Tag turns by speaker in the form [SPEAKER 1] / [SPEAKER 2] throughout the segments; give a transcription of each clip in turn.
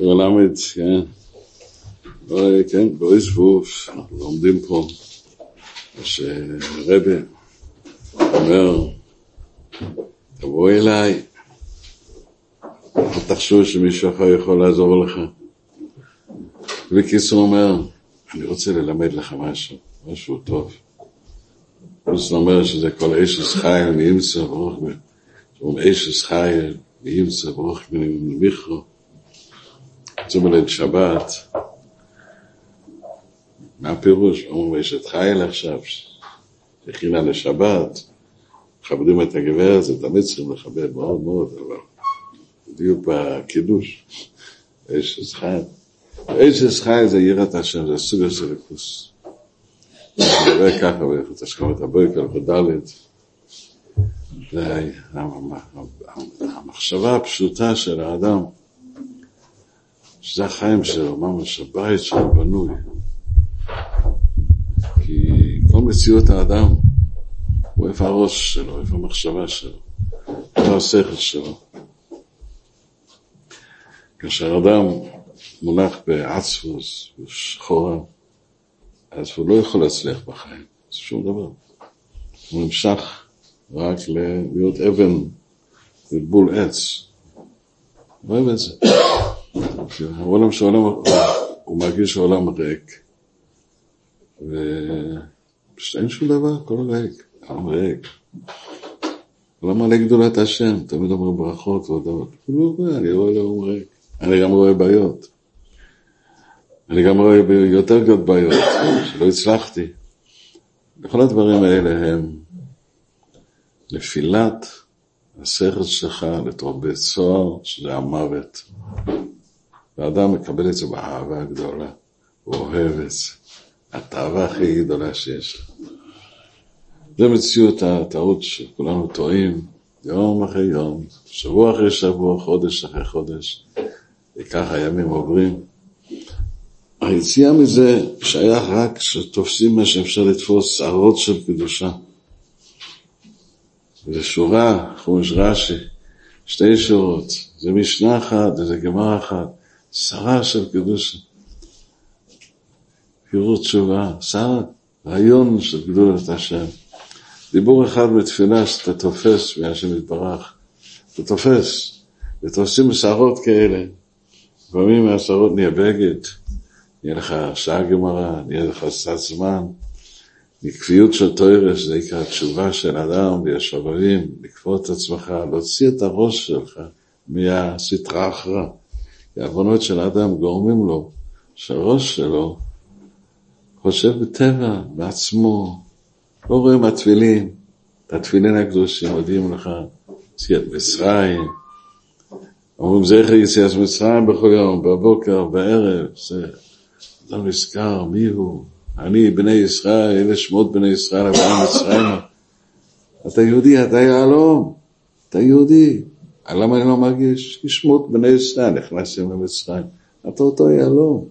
[SPEAKER 1] מלמד, כן. כן, באוי זבוב, אנחנו לומדים פה, שרבי אומר, תבוא אליי, אל תחשוב שמישהו אחר יכול לעזור לך. בקיצור אומר, אני רוצה ללמד לך משהו, משהו טוב. פלוס אומר שזה כל אש חייל מאמצע ברוך מי, זאת אש חייל מאמצע ברוך מי מיכרו. זאת אומרת שבת, מה הפירוש? אומרים אשת חייל עכשיו, הכינה לשבת, מכבדים את הגברת, זה תמיד צריכים לכבד מאוד מאוד, אבל בדיוק בקידוש, אשת חייל. אשת חייל זה יראת השם, זה סוג של ליכוס. מדבר ככה באיכות השכמת הבויקר ודלת. זה המחשבה הפשוטה של האדם, שזה החיים שלו, ממש הבית שלו בנוי. כי כל מציאות האדם הוא איפה הראש שלו, איפה המחשבה שלו, איפה השכל שלו. כאשר אדם מונח בעצפוס, בשחורה, אז הוא לא יכול להצליח בחיים, זה שום דבר. הוא נמשך רק להיות אבן בבול עץ. הוא אוהב את זה. העולם שהעולם, הוא מרגיש שהעולם ריק, ופשוט אין שום דבר, הכל ריק, העולם ריק. העולם מלא גדולת השם, תמיד אומרים ברכות והודעות. הוא לא רואה, אני רואה לעולם ריק. אני גם רואה בעיות. אני גם רואה יותר גדול בעיות, שלא הצלחתי. כל הדברים האלה הם נפילת השכל שלך לתוך בית סוהר, שזה המוות. והאדם מקבל את זה באהבה הגדולה, הוא אוהב את זה. התאווה הכי גדולה שיש. זו מציאות הטעות שכולנו טועים, יום אחרי יום, שבוע אחרי שבוע, חודש אחרי חודש, וככה הימים עוברים. היציאה מזה שייך רק שתופסים מה שאפשר לתפוס שערות של קדושה. זה שורה, חומש רש"י, שתי שורות, זה משנה אחת וזה גמר אחת, שרה של קדושה. פירוט תשובה, שרה, רעיון של גדולת השם. דיבור אחד בתפילה שאתה תופס מהשם יתברך, אתה תופס, ותופסים שערות כאלה. לפעמים מהשערות נהיה בגד, נהיה לך שעה גמרא, נהיה לך קצת זמן. מקביעות של תוירס, זה עיקר התשובה של אדם והשובבים, לקפוא את עצמך, להוציא את הראש שלך מהסטרה אחרא. העוונות של האדם גורמים לו שהראש שלו חושב בטבע, בעצמו, לא רואה מהתפילין, את התפילין הקדושים מודיעים לך, יציאת מצרים, אומרים זכר יציאת מצרים בכל יום, בבוקר, בערב, זה אדם נזכר, מי הוא? אני בני ישראל, אלה שמות בני ישראל, אבל מצרים. אתה יהודי, אתה יהלום, אתה יהודי. למה אני לא מרגיש? כי שמות בני ישראל נכנסים למצרים. אתה אותו יהלום.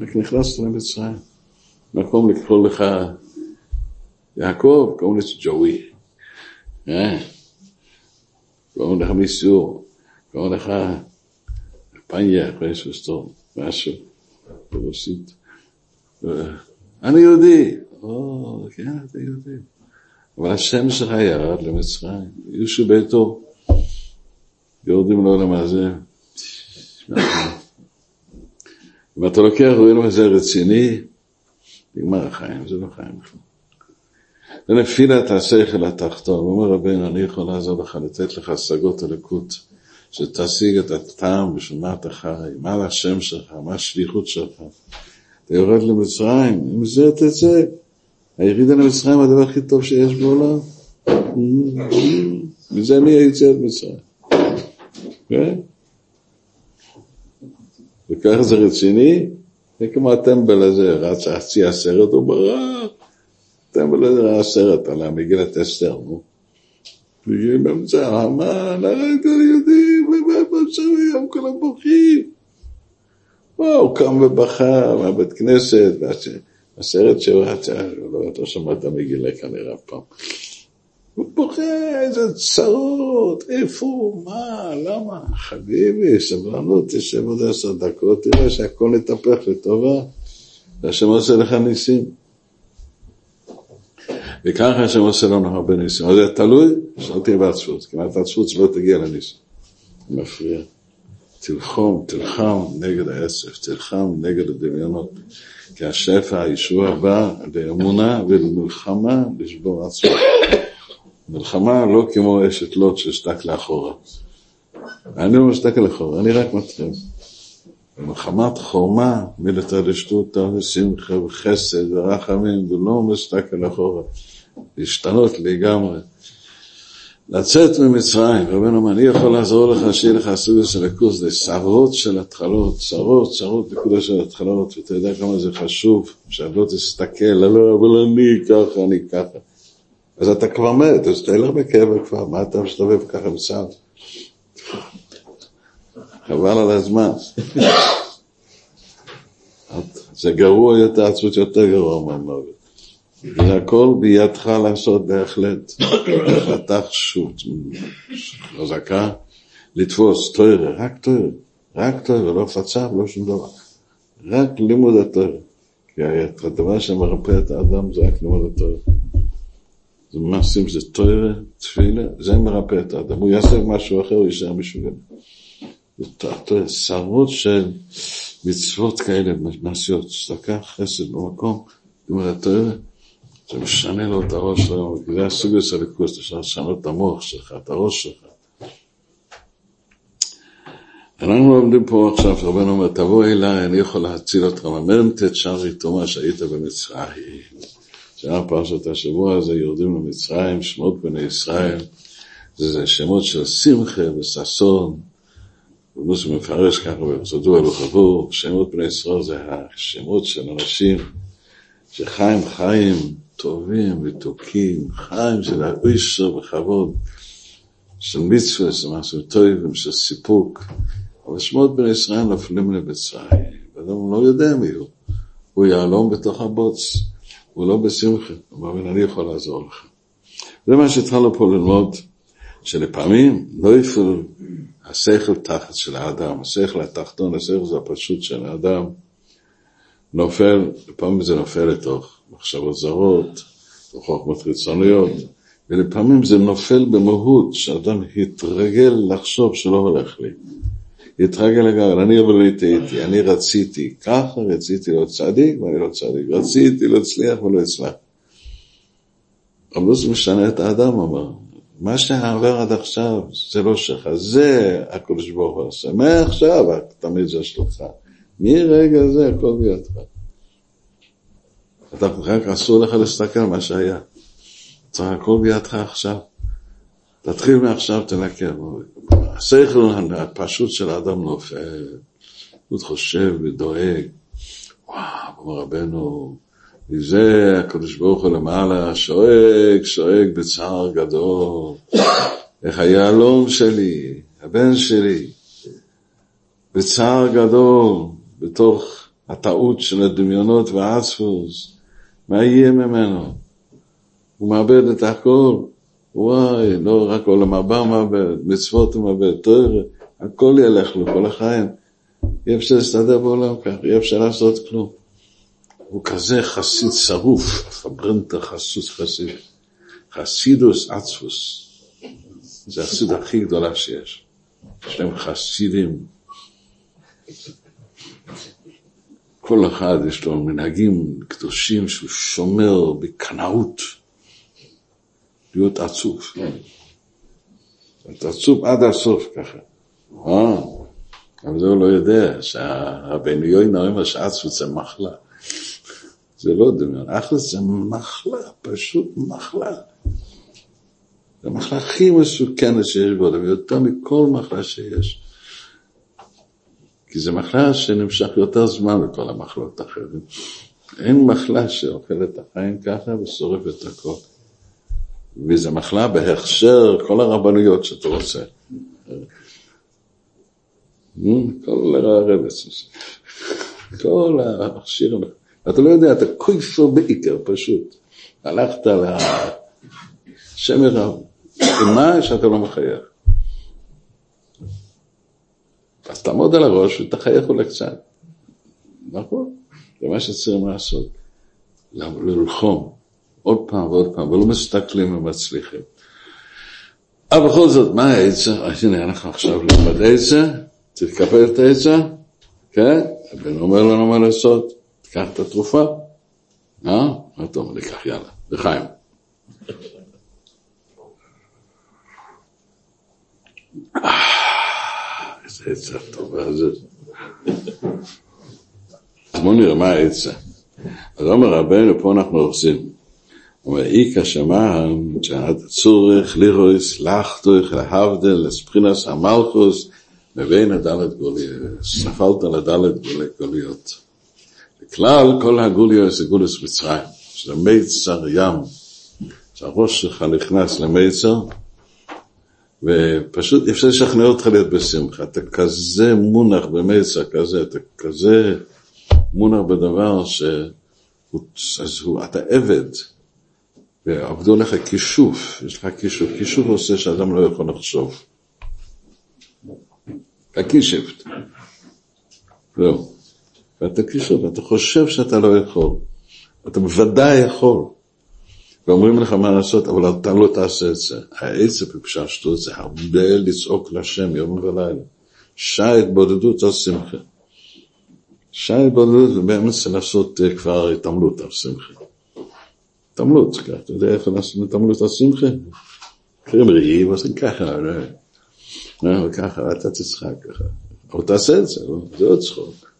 [SPEAKER 1] רק נכנסת למצרים. מקום לקרוא לך יעקב, קוראים לזה ג'וי. אה? קוראים לך מיסור, קוראים לך פניה, פרסוסטור, משהו, ברוסית. אני יהודי. או, כן, אתה יהודי. אבל השם שלך ירד למצרים, יושו ביתו, יורדים לעולם הזה. אתה לוקח רואים לזה רציני, נגמר החיים, זה לא חיים בכלל. זה נפילת השכל התחתון. אומר רבינו, אני יכול לעזור לך, לתת לך השגות הלקות, שתשיג את הטעם בשביל מה אתה חי, מה השם שלך, מה השליחות שלך. אתה יורד למצרים, עם זה תצא. הירידה למצרים הדבר הכי טוב שיש בעולם. מזה מי יצא את מצרים. כן? וככה זה רציני, זה כמו הטמבל הזה, רץ חצי הסרט, הוא ברח. הטמבל הזה ראה סרט על המגילת אסתר, נו. בגיל באמצע המן, הרגע ליהודים, ובאמצע היום כולם בוכים. הוא קם ובכה מהבית כנסת, הסרט רצה, לא, אתה שמעת מגילה כנראה פעם. הוא בוכה, איזה צרות, איפה, מה, למה? חביבי, סבלנות, תשב עוד עשר דקות, תראה שהכל נתהפך לטובה, והשם עושה לך ניסים. וככה השם עושה לנו הרבה ניסים. אז זה תלוי שלא תהיה בעצבות, כי מעט עצבות שלא תגיע לניסים. מפריע. תלחום, תלחם נגד העצב, תלחם נגד הדמיונות. כי השפע, הישוע בא לאמונה ולמלחמה לשבור עצמו. מלחמה לא כמו אשת לוט ששתק לאחורה. אני לא משתק לאחורה, אני רק מתחיל. מלחמת חורמה מלתרדשתותא ושמחה וחסד ורחמים ולא משתק לאחורה. להשתנות לגמרי. לצאת ממצרים, רבנו אומר, אני יכול לעזור לך שיהיה לך סוג של הקורס, זה סערות של התחלות, סערות, סערות נקודה של התחלות, ואתה יודע כמה זה חשוב, שלא תסתכל, לא, אבל אני ככה, אני ככה. אז אתה כבר מת, אז תלך בקבר כבר, מה אתה מסתובב ככה בצד? חבל על הזמן. זה גרוע יותר, עצמות יותר גרוע מהמוות. זה הכל בידך לעשות בהחלט. פתח שוט, חזקה, לתפוס תוירה, רק תוירה, רק תוירה, לא פצע ולא שום דבר. רק לימוד התוירה. כי הדבר שמרפא את האדם זה רק לימוד התוירה. זה מעשים, זה תוירה, תפילה, זה מרפא את האדם. הוא יעשה משהו אחר, הוא יישאר משוגע. שרות של מצוות כאלה מעשיות, צדקה, חסד במקום, לימוד התוירה. זה משנה לו את הראש שלו, זה הסוג של הליכוס, אפשר לשנות את המוח שלך, את הראש שלך. אנחנו עומדים פה עכשיו, רבנו אומר, תבוא אליי, אני יכול להציל אותך, ממרם תשרי תומה שהיית במצרים. שהיה פרשת השבוע הזה, יורדים למצרים, שמות בני ישראל, זה שמות של שמחה וששון, ומוס מפרש ככה בפסדו אלו חבור, שמות בני ישראל זה השמות של אנשים שחיים חיים טובים ותוקים, חיים של האישר וכבוד, של מצווה, של משהו טוב, של סיפוק. אבל שמות בני ישראל נופלים למצרים, ואדם לא יודע מי הוא. הוא יהלום בתוך הבוץ, הוא לא בשמחה, הוא אומר, אני יכול לעזור לך. זה מה שהתחלנו פה ללמוד, שלפעמים לא יפעל השכל תחת של האדם, השכל התחתון, השכל זה הפשוט של האדם, נופל, לפעמים זה נופל לתוך מחשבות זרות, חוכמות חיצוניות, ולפעמים זה נופל במהות, שאדם התרגל לחשוב שלא הולך לי. התרגל לגמרי, אני אבל לא טעיתי, אני רציתי ככה, רציתי להיות צדיק ואני לא צדיק, רציתי להצליח ולא אצלח. אבל זה משנה את האדם, אמר. מה שעבר עד עכשיו זה לא שלך, זה הקדוש ברוך הוא עושה. מעכשיו תמיד זה שלך. מרגע זה הכל בידך. אתה רק אסור לך להסתכל על מה שהיה. צריך הכל בידך עכשיו. תתחיל מעכשיו, תנקה. השכל הפשוט של האדם נופל, הוא חושב ודואג. וואו, כמו רבנו, מזה הקדוש ברוך הוא למעלה שואג, שואג בצער גדול. איך היהלום שלי, הבן שלי, בצער גדול, בתוך הטעות של הדמיונות והעצפוס, מה יהיה ממנו? הוא מאבד את הכל. וואי, לא רק עולם הבא מאבד, מצוות הוא מאבד, תואר, הכל ילך לו כל החיים. אי אפשר להסתדר בעולם כך, אי אפשר לעשות כלום. הוא כזה חסיד שרוף, פברנטה חסוס חסיד. חסידוס עצפוס. זה החסיד הכי גדולה שיש. יש להם חסידים. כל אחד יש לו מנהגים קדושים שהוא שומר בקנאות, להיות עצוב. להיות עצוב עד הסוף ככה. אה, אבל זה הוא לא יודע, שהרבנו יוינה אומר שעצבות זה מחלה. זה לא דמיון, אחלה זה מחלה, פשוט מחלה. זה המחלה הכי מסוכנת שיש בעולם, יותר מכל מחלה שיש. כי זו מחלה שנמשך יותר זמן מכל המחלות האחרות. אין מחלה שאוכלת את החיים ככה ושורפת את הכל. וזו מחלה בהכשר כל הרבנויות שאתה רוצה. כל הרבס, כל השיר, אתה לא יודע, אתה כויפר בעיקר פשוט. הלכת השם ירב. מה שאתה לא מחייך? אז תעמוד על הראש ותחייך אולי קצת. נכון, זה מה שצריכים לעשות. ללחום עוד פעם ועוד פעם, ולא מסתכלים ומצליחים. אבל בכל זאת, מה העצה? הנה, אנחנו עכשיו נלמד עצה, תקבל את העצה, כן? הבן אומר לנו מה לעשות, תיקח את התרופה, אה? מה אתה אומר? ניקח, יאללה, לחיים. איזה עצה טובה זה. אז בואו נראה מה העצה. אז אומר רבנו, פה אנחנו עושים. אומר, איכא שמען, שעד הצורך לירויס לחתוך להבדל לספרינס המלכוס מבין הדלת גוליות, נפלת לדלת גוליות. בכלל, כל הגוליות זה גולוס מצרים, שזה מיצר ים, שהראש שלך נכנס למיצר, ופשוט אפשר לשכנע אותך להיות בשמחה. אתה כזה מונח במיצר כזה, אתה כזה מונח בדבר ש... אז הוא, אתה עבד, ועבדו לך כישוף, יש לך כישוף, כישוף עושה שאדם לא יכול לחשוב. הכישפט. זהו. ואתה כישוף, אתה חושב שאתה לא יכול. אתה בוודאי יכול. ואומרים לך מה לעשות, אבל אתה לא תעשה את זה. העצב בפשטות זה הרבה לצעוק לשם יום ולילה. שעה התבודדות על שמחה. שעה התבודדות זה באמצע לעשות אה, כבר התעמלות על שמחה. התעמלות, אתה יודע איך לעשות התעמלות על שמחה? אחרים ראי, ועושים ככה, וככה, אתה תצחק ככה. אבל תעשה את זה, זה עוד צחוק.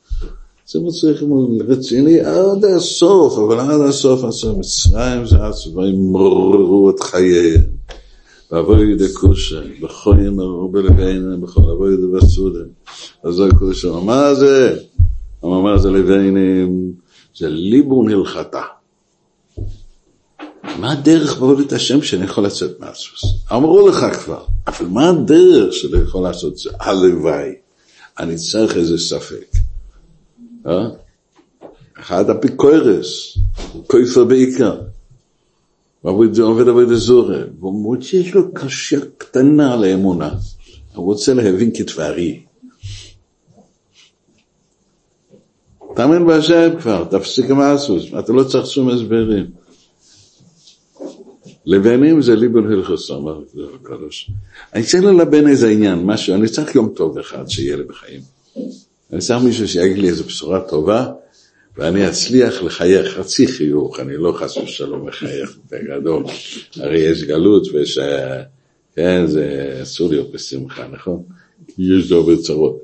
[SPEAKER 1] זה מצריך רציני עד הסוף, אבל עד הסוף, הסוף מצרים זה הצבעים מררו את חייהם. ואבוי בכל ימרו בלבינו, בכל אבוי ידי בסודה. אז זה כושה, מה זה? מה זה לבינים? זה ליבון הלכתה. מה הדרך בעבודת השם שאני יכול לצאת מהסוס? אמרו לך כבר, אבל מה הדרך שאני יכול לעשות זה? הלוואי. אני צריך איזה ספק. אה? אחד אפיקוירס, כויפר בעיקר. ועובד עבוד אזורי, והוא שיש לו קשה קטנה לאמונה. הוא רוצה להבין כתברי. תאמין בהשם כבר, תפסיק עם האסוס, אתה לא צריך שום הסברים. לבנים זה ליבון הלכוס, אמר הקדוש. אני צריך ללבן איזה עניין, משהו, אני צריך יום טוב אחד שיהיה לי בחיים. אני צריך מישהו שיגיד לי איזו בשורה טובה, ואני אצליח לחייך חצי חיוך, אני לא חס ושלום מחייך בגדול. הרי יש גלות ויש, אה, כן, זה אסור להיות בשמחה, נכון? יש הרבה צרות.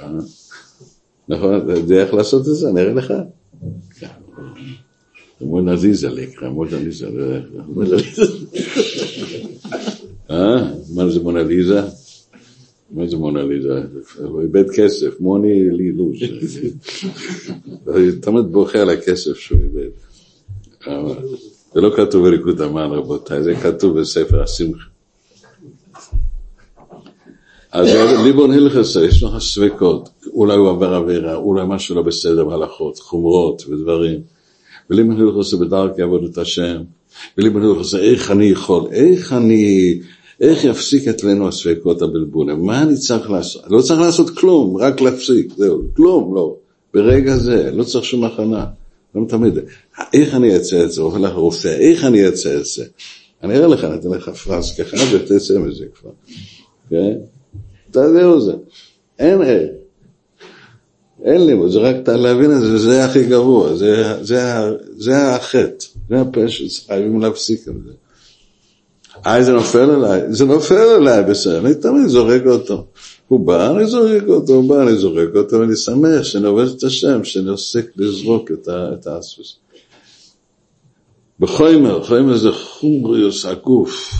[SPEAKER 1] אה? נכון, אתה יודע איך לעשות את זה? אני אראה לך. מונה ליזה לקרא, מונה ליזה. אה? מה זה ליזה? מה זה מונה ליזה? הוא איבד כסף, מוני לי לוז. הוא תמיד בוכה על הכסף שהוא איבד. זה לא כתוב בליקוד המן רבותיי, זה כתוב בספר השמחה. אז ליבון הלכס, יש לך ספקות, אולי הוא עבר עבירה, אולי משהו לא בסדר בהלכות, חומרות ודברים. וליבון הלכס בדרכי עבודת השם, וליבון הלכס איך אני יכול, איך אני, איך יפסיק אצלנו הספקות הבלבולים, מה אני צריך לעשות? לא צריך לעשות כלום, רק להפסיק, זהו, כלום, לא. ברגע זה, לא צריך שום הכנה. לא תמיד, איך אני אצא את זה, הולך לרופא, איך אני אצא את זה? אני אראה לך, אני אתן לך פרס ככה ותצא מזה כבר, כן? תעבירו זה. אין איך. אין לימוד, זה רק להבין את זה, וזה הכי גרוע, זה, זה, זה החטא, זה הפשע, חייבים להפסיק את זה. אה, זה נופל עליי, זה נופל עליי, בסדר, אני תמיד זורק אותו. הוא בא, אני זורק אותו, הוא בא, אני זורק אותו, ואני שמח שאני עובד את השם, שאני עוסק לזרוק את האסוס. בחומר, חומר זה חומריוס הגוף.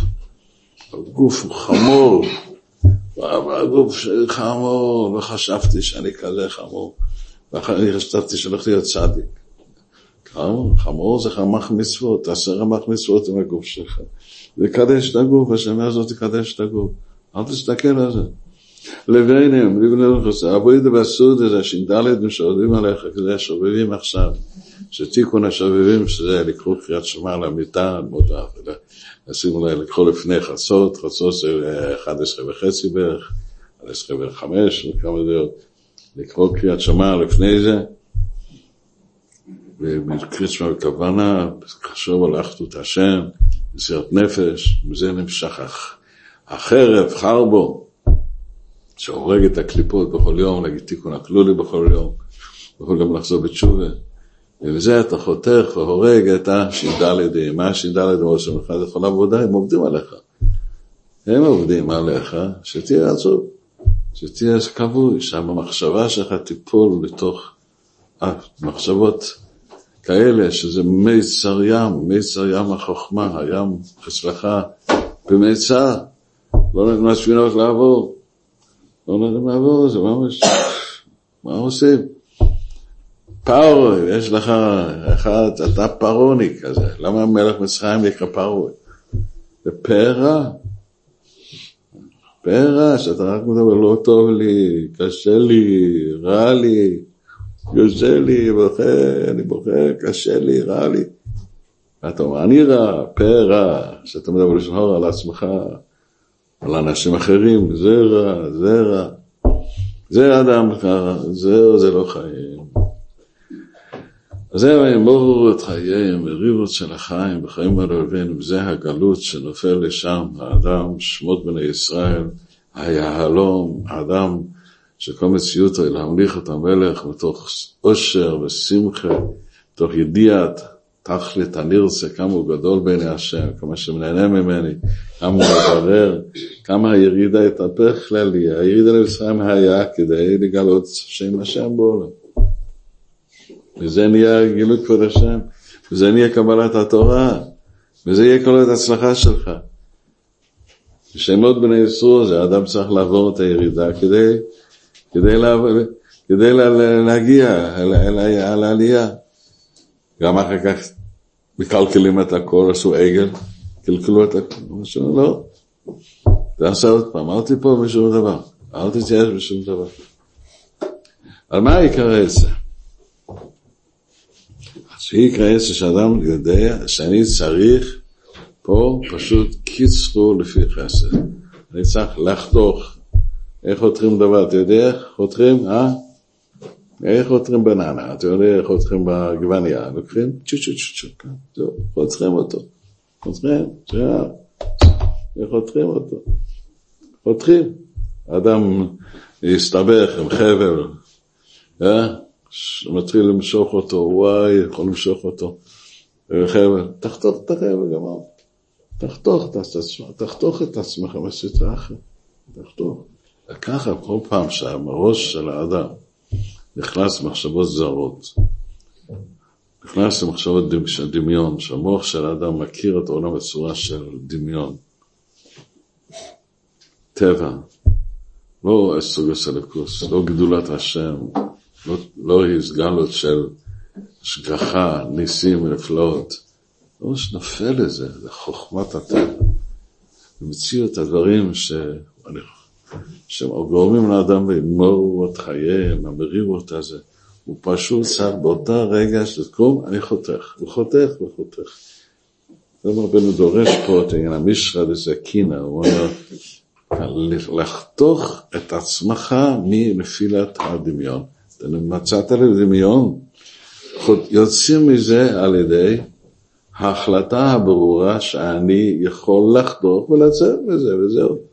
[SPEAKER 1] הגוף הוא חמור, והגוף שלי חמור, לא חשבתי שאני כזה חמור. ואחרי חשבתי שהולך להיות צדיק. חמור, חמור זה חמח מצוות, תעשה רמח מצוות עם הגוף שלך. וקדש את הגוף, השנה הזאת תקדש את הגוף. אל תסתכל על זה. לביניהם, לבני חסר, אבוידא בסעודה זה הש"ד משודדים עליך כזה השובבים עכשיו, שתיקון השובבים שזה לקרוא קריאת שמע למיטה, לשים אולי לקרוא לפני חצות, חצות זה 11 וחצי בערך, 11 וחמש, כמה דעות, לקרוא קריאת שמע לפני זה, וקריאת שמע בכוונה, חשוב על אחדות השם, מסירת נפש, מזה נמשך החרב, חרבו, שהורג את הקליפות בכל יום, להגיד תיקון הכלולי בכל יום, בכל יום לחזור בתשובה. ובזה אתה חותך והורג את הש"ד, מה הש"ד ראש זה יכול עבודה, הם עובדים עליך. הם עובדים עליך, שתהיה עצוב, שתהיה כבוי, שהמחשבה שלך תיפול לתוך מחשבות כאלה, שזה מיצר ים, מיצר ים החוכמה, הים אצלך במיצר, לא נותנים לספינות לעבור. לא נותנים לעבור, זה ממש, מה עושים? פרוי, יש לך אחד, אתה פרוני כזה, למה מלך מצרים נקרא פרוי? זה פרע, פרע, שאתה רק מדבר, לא טוב לי, קשה לי, רע לי, יוצא לי, בוכה, אני בוכה, קשה לי, רע לי. ואתה אומר, אני רע, פרע, שאתה מדבר לשמור על עצמך, על אנשים אחרים, זה רע, זה רע. זה אדם ככה, זהו, זה לא חיים. אז זהו, ימורו את חייהם, מריבות של החיים, בחיים הלווים, וזה הגלות שנופל לשם, האדם, שמות בני ישראל, היהלום, האדם שכל מציאותו להמליך את המלך מתוך עושר ושמחה, מתוך ידיעת תכלית הנרצה, כמה הוא גדול בעיני השם, כמה שמנהנה ממני, כמה הוא מברר, כמה הירידה התהפך כללי, הירידה למצרים היה כדי לגלות שם השם בעולם. וזה נהיה גילוי כבוד השם, וזה נהיה קבלת התורה, וזה יהיה כל ההצלחה שלך. בשמות בני ישראל זה האדם צריך לעבור את הירידה כדי, כדי, לה, כדי לה, להגיע אל, אל, אל העלייה. גם אחר כך מקלקלים את הכל, עשו עגל, קלקלו את הכל, משהו לא. תעשה עוד פעם, אל תיפול בשום דבר, אל תתייאש בשום דבר. על מה יקרה את זה? שיקרא עשר שאדם יודע שאני צריך פה פשוט קיצרו לפי חסד. אני צריך לחתוך. איך חותכים דבר? אתה יודע איך חותכים? אה? איך חותכים בננה? אתה יודע איך חותכים בגווניה? לוקחים צ'ו צ'ו צ'ו צ'ו, זהו, חותכים אותו. חותכים, חותכים אותו? חותכים. אדם יסתבך עם חבל, אה? מתחיל למשוך אותו, וואי, יכול למשוך אותו. חבל, תחתוך את החבל, גמר. תחתוך תחתוך את עצמך בסטרה אחרת. תחתוך. וככה כל פעם שהראש של האדם נכנס למחשבות זרות, נכנס למחשבות של דמיון, שהמוח של האדם מכיר את העולם בצורה של דמיון. טבע, לא אסטרוגוס אלוקוס, לא גדולת השם, לא, לא הסגלות של השגחה, ניסים ונפלאות. לא שנופל לזה, זה חוכמת הטבע. במציאות הדברים שאני, שגורמים לאדם לגמור את חייהם, המריבות הזה, הוא פשוט צריך באותה רגע שתקום, אני חותך, הוא חותך וחותך. זה רבנו דורש פה את העניין המשרה לזה קינה, הוא אומר, לחתוך את עצמך מנפילת הדמיון. מצאת לדמיון, יוצאים מזה על ידי ההחלטה הברורה שאני יכול לחתוך ולצאת מזה וזהו.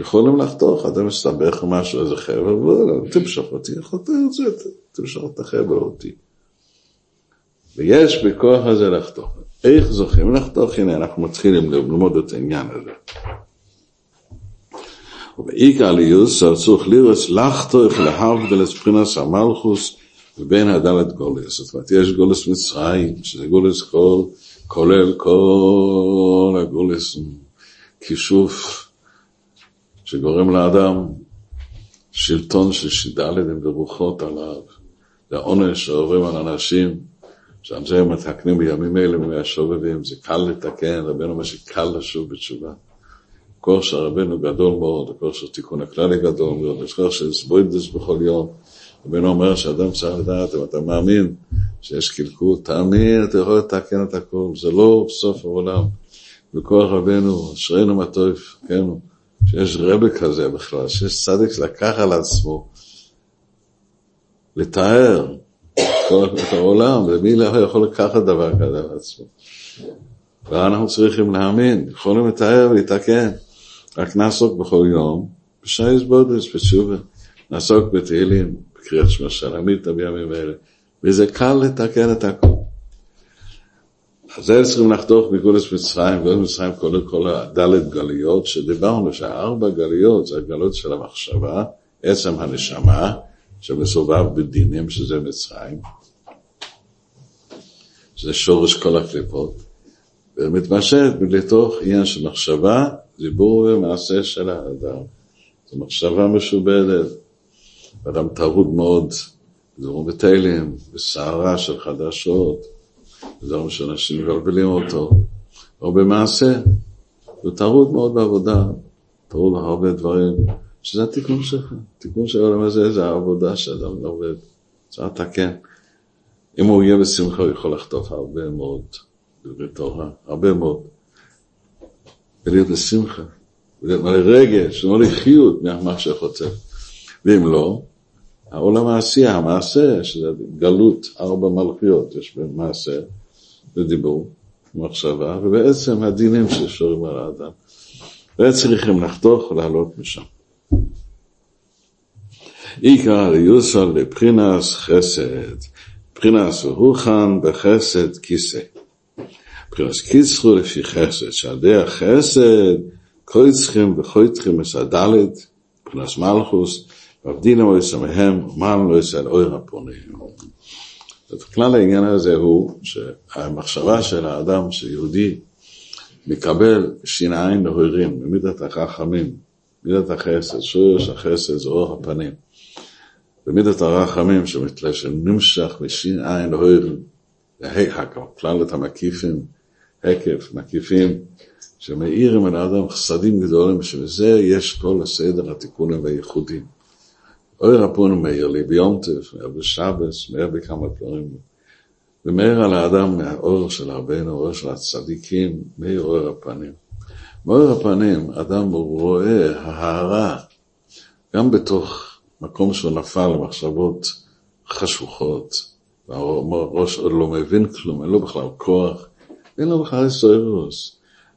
[SPEAKER 1] יכולים לחתוך, אתה מסתבך משהו, איזה חבל, תמשוך אותי, חותר את זה, תמשוך את החבל אותי. ויש בכוח הזה לחתוך. איך זוכים לחתוך? הנה, אנחנו מתחילים ללמוד את העניין הזה. ובעיקר ליוסר צריך לראות לחתוך להבדל את מבחינת המלכוס ובין הדלת גולס. זאת אומרת, יש גולס מצרים, שזה גולס כל, כולל כל הגולס, כישוף שגורם לאדם שלטון של שידלת ורוחות עליו. זה העונש שעוברים על אנשים, שעל הם מתקנים בימים אלה מהשובבים, זה קל לתקן, רבנו אומר שקל לשוב בתשובה. הכוח רבנו גדול מאוד, הכוח של תיקון הכללי גדול מאוד, הכוח של סבוידס בכל יום. רבנו אומר שאדם צריך לדעת, אם אתה מאמין שיש קלקול, תאמין, אתה יכול לתקן את הכל, זה לא סוף העולם. בכוח רבנו, אשרינו מה טוב, כן, שיש רבי כזה בכלל, שיש צדיק שלקח על עצמו לתאר את העולם, ומי לא יכול לקחת דבר כזה על עצמו. ואנחנו צריכים להאמין, יכולים לתאר ולהתקן. רק נעסוק בכל יום, בשייס בודס, בתשובה. נעסוק בתהילים, בקריאת שמע שלמית בימים אלה. וזה קל לתקן את הכל. אז זה צריכים לחתוך מגולס מצרים, גולס מצרים כולל כל הדלת גליות שדיברנו, שהארבע גליות זה הגלות של המחשבה, עצם הנשמה, שמסובב בדינים שזה מצרים, שזה שורש כל הקליפות, ומתמשך לתוך עניין של מחשבה, דיבור ומעשה של האדם. זו מחשבה משובדת, אדם טרוד מאוד, דברים בתהילים, בסערה של חדשות, דברים שאנשים מבלבלים אותו, או במעשה, הוא טרוד מאוד בעבודה, טרוד הרבה דברים, שזה התיקון שלך, התיקון של העולם הזה זה העבודה שאדם עובד, צריך לתקן. אם הוא יהיה בשמחה הוא יכול לחטוף הרבה מאוד דברי תורה, הרבה מאוד. ולהיות בשמחה, ולהיות מלא רגש, ומלא חיות ממה שחוצה. ואם לא, העולם העשייה, המעשה, שזה גלות, ארבע מלכויות, יש במעשה, בדיבור, במחשבה, ובעצם הדינים ששורים על האדם. וצריכים לחתוך ולעלות משם. עיקר ליוסל לבחינס חסד, בחינס רוחן בחסד כיסא. בחינס קיצרו לפי חסד, שעל ידי החסד קויצחים וחויצחים מסדלת, בחינס מלכוס, ועבדינם לא יסמהם, ומען לא יסל אויר הפונים. כלל העניין הזה הוא שהמחשבה של האדם, שיהודי, מקבל שיניים נהורים, במידת החכמים, מידת החסד, שורש החסד זה אור הפנים. במידת הרחמים שנמשך משין עין להורים, הכללת המקיפים, הקף, מקיפים, שמאירים על האדם חסדים גדולים, שבזה יש כל הסדר התיקונים והייחודים. אוי רפונו מאיר לי ביומטף, מאיר בשבס, מאיר בכמה. ומאיר על האדם מהאור של רבנו, אור של הצדיקים, מאיר אור הפנים. מאור הפנים, אדם רואה ההערה, גם בתוך מקום שהוא נפל למחשבות חשוכות, והראש עוד לא מבין כלום, אין לו בכלל כוח, אין לו בכלל סוירוס,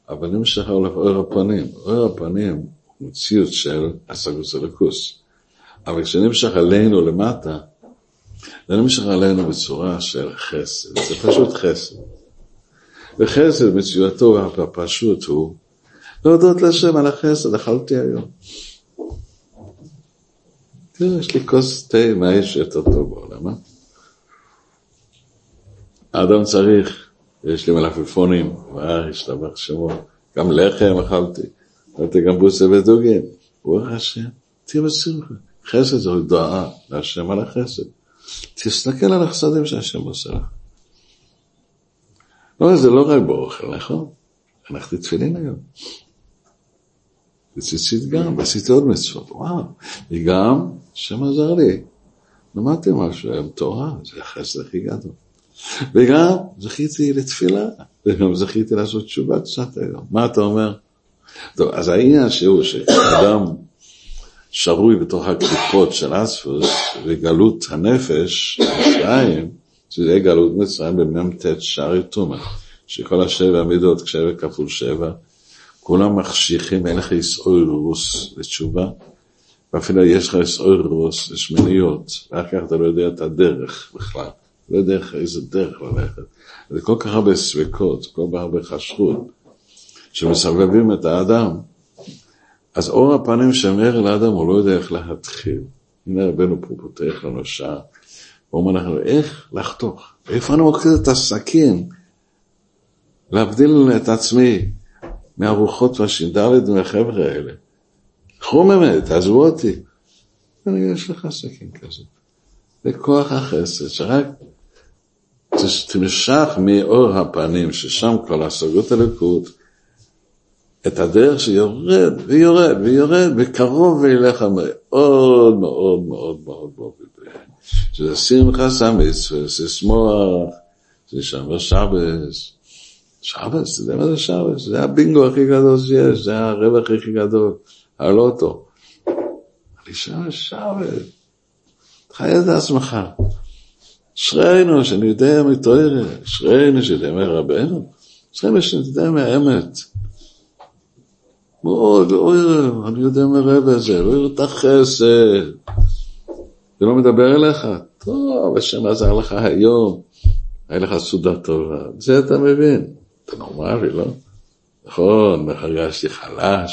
[SPEAKER 1] אבל נמשך עליו אור הפנים. אור הפנים הוא מציאות של הסגוס אלוקוס. אבל כשנמשך עלינו למטה, זה נמשך עלינו בצורה של חסד, זה פשוט חסד. וחסד מציאותו הפשוט הוא להודות להשם על החסד, אכלתי היום. תראה, יש לי כוס תה, מה יש יותר טוב בעולם, אה? האדם צריך, יש לי מלפפונים, מה, השתבח שמו, גם לחם אכלתי, אכלתי גם בוסה ודוגים, ברוך השם, תהיה בשמחה. חסד זה הודעה להשם על החסד. תסתכל על החסדים שהשם עושה לך. לא, זה לא רק באוכל, נכון? הלכתי תפילין היום. וציצית גם, ועשיתי עוד מצוות, וואו, וגם, השם עזר לי, למדתי משהו היום תורה, זה החסד הכי גדול. וגם זכיתי לתפילה, וגם זכיתי לעשות תשובה קצת היום. מה אתה אומר? טוב, אז העניין שהוא שאדם שרוי בתוך הקליפות של אספוס וגלות הנפש, מצרים, שזה גלות מצרים במ"ט שערי תומא, שכל השבע מידות כשבע כפול שבע, כולם מחשיכים, אין לך איסאוירוס לתשובה, ואפילו יש לך איסאוירוס לשמיניות, ואחר כך אתה לא יודע את הדרך בכלל, לא יודע איזה דרך ללכת. זה כל כך הרבה ספקות, כל כך הרבה חשכות, שמסבבים את האדם. אז אור הפנים שמאיר לאדם, הוא לא יודע איך להתחיל. הנה רבנו פה פותח לנו שעה, הוא אומר לנו, איך לחתוך? איפה אני מוקד את הסכין? להבדיל את עצמי מהרוחות והש"ד מהחבר'ה האלה. קחו ממני, תעזבו אותי. ואני יש לך סכין כזה. זה כוח החסד, שרק תמשך מאור הפנים, ששם כל השגות הליכוד, את הדרך שיורד ויורד ויורד וקרוב אליך מאוד מאוד מאוד מאוד מאוד שזה שמחה סמיץ, זה שמוח, זה שומר שבס. שבס, יודע מה זה שבס? זה הבינגו הכי גדול שיש, זה הרווח הכי גדול, הלוטו. אני שם שבס, תחיה את עצמך. אשרינו שאני יודע מתואר, אשרינו יודע מרבנו, אשרינו יודע מהאמת. מאוד, אוי, אני יודע מרבה זה, לא יראה את החסד. זה לא מדבר אליך? טוב, השם עזר לך היום, היה לך סעודה טובה. זה אתה מבין. אתה נורמלי, לא? נכון, הרגשתי חלש.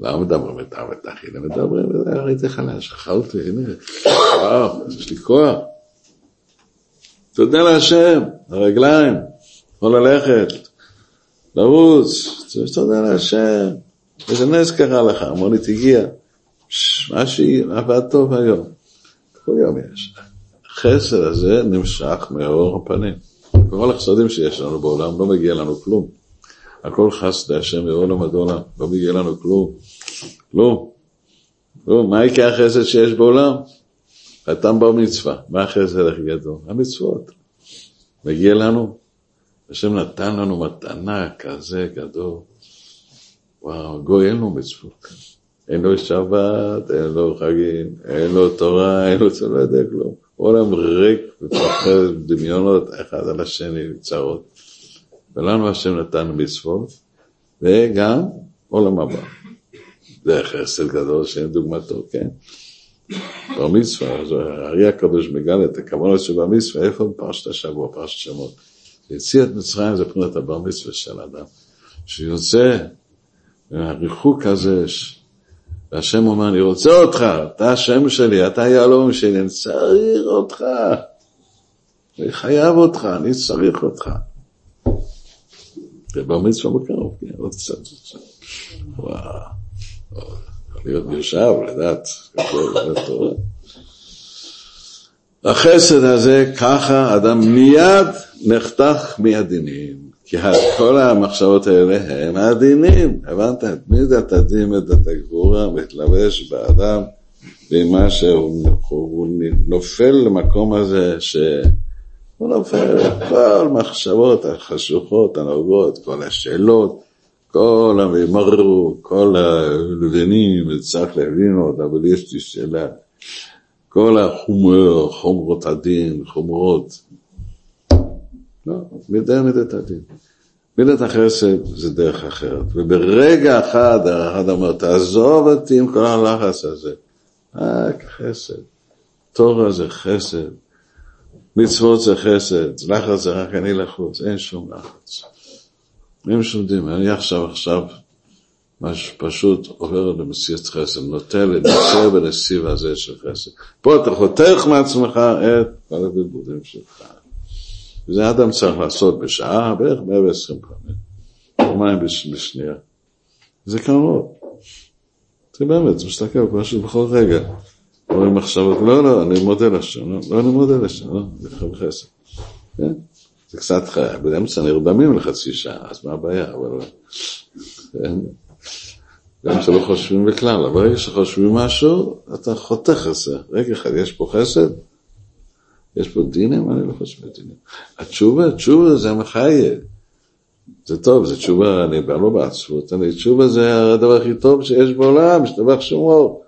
[SPEAKER 1] לא מדברים את אבא תחילה, מדברים, הייתי חלש, אכלתי, הנה, וואו, יש לי כוח. תודה להשם, הרגליים, יכול ללכת, לרוץ, תודה להשם. איזה נס קרה לך, המונית הגיע. משהו עבד טוב היום. כל יום יש. החסד הזה נמשך מאור הפנים. כל החסדים שיש לנו בעולם לא מגיע לנו כלום. הכל חסדי השם מעולם עד עולם, לא מגיע לנו כלום. כלום. לא, מה יקרה החסד שיש בעולם? חתם בר מצווה. מה החסד הכי גדול? המצוות. מגיע לנו. השם נתן לנו מתנה כזה גדול. וואו, גוי אין לו מצוות. אין לו שבת, אין לו חגים, אין לו תורה, אין לו, לא יודע כלום. עולם ריק ופחד דמיונות אחד על השני, צרות. ולנו השם נתן מצוות, וגם עולם הבא. זה חסד גדול שאין דוגמתו, כן? בר מצווה, הארי הקדוש מגלה את הכוונות של בר מצווה, איפה בפרשת השבוע, פרשת שמות? יציאת מצרים זה פנות הבר מצווה של אדם, שיוצא מהריחוק הזה, והשם אומר, אני רוצה אותך, אתה השם שלי, אתה היהלום שלי, אני צריך אותך. אני חייב אותך, אני צריך אותך. ובר מצווה בקרוב, כן, עוד קצת. וואו, להיות מיושב, לדעת, החסד הזה, ככה אדם מיד נחתך מהדינים. כי כל המחשבות האלה הם עדינים, הבנת? את מי זה תדהים את הגבורה מתלבש באדם ומה שהוא נופל למקום הזה שהוא נופל, כל המחשבות החשוכות, הנוגעות, כל השאלות, כל הממרו, כל הלבנים, צריך להבין עוד, אבל יש לי שאלה. כל החומר, חומרות הדין, חומרות, לא, מידה מידת הדין. מידת החסד זה דרך אחרת. וברגע אחד, אחד אומר, תעזוב אותי עם כל הלחץ הזה. רק חסד. תורה זה חסד. מצוות זה חסד. לחץ זה רק אני לחוץ. אין שום לחץ. אין שום דין. אני עכשיו, עכשיו, משהו פשוט עובר למציאות חסד, נוטה לנושא בנסיב הזה של חסד. פה אתה חותך מעצמך את כל הבלבולים שלך. וזה אדם צריך לעשות בשעה, בערך 125, יומיים בשנייה. זה קרוב. זה באמת, זה מסתכל פשוט בכל רגע. אומרים מחשבות, לא, לא, אני מודה לשם, לא, לא אני מודה לשם, לא, חייב חסד. כן? זה קצת חייב, באמצע נרדמים לחצי שעה, אז מה הבעיה? אבל... כן? גם שלא חושבים בכלל, אבל ברגע שחושבים משהו, אתה חותך את זה. רגע אחד, יש פה חסד, יש פה דינים? אני לא חושב דינים. התשובה, תשובה זה המחיה. זה טוב, זה תשובה, אני לא בעצבות, אני תשובה זה הדבר הכי טוב שיש בעולם, שטבח שמו.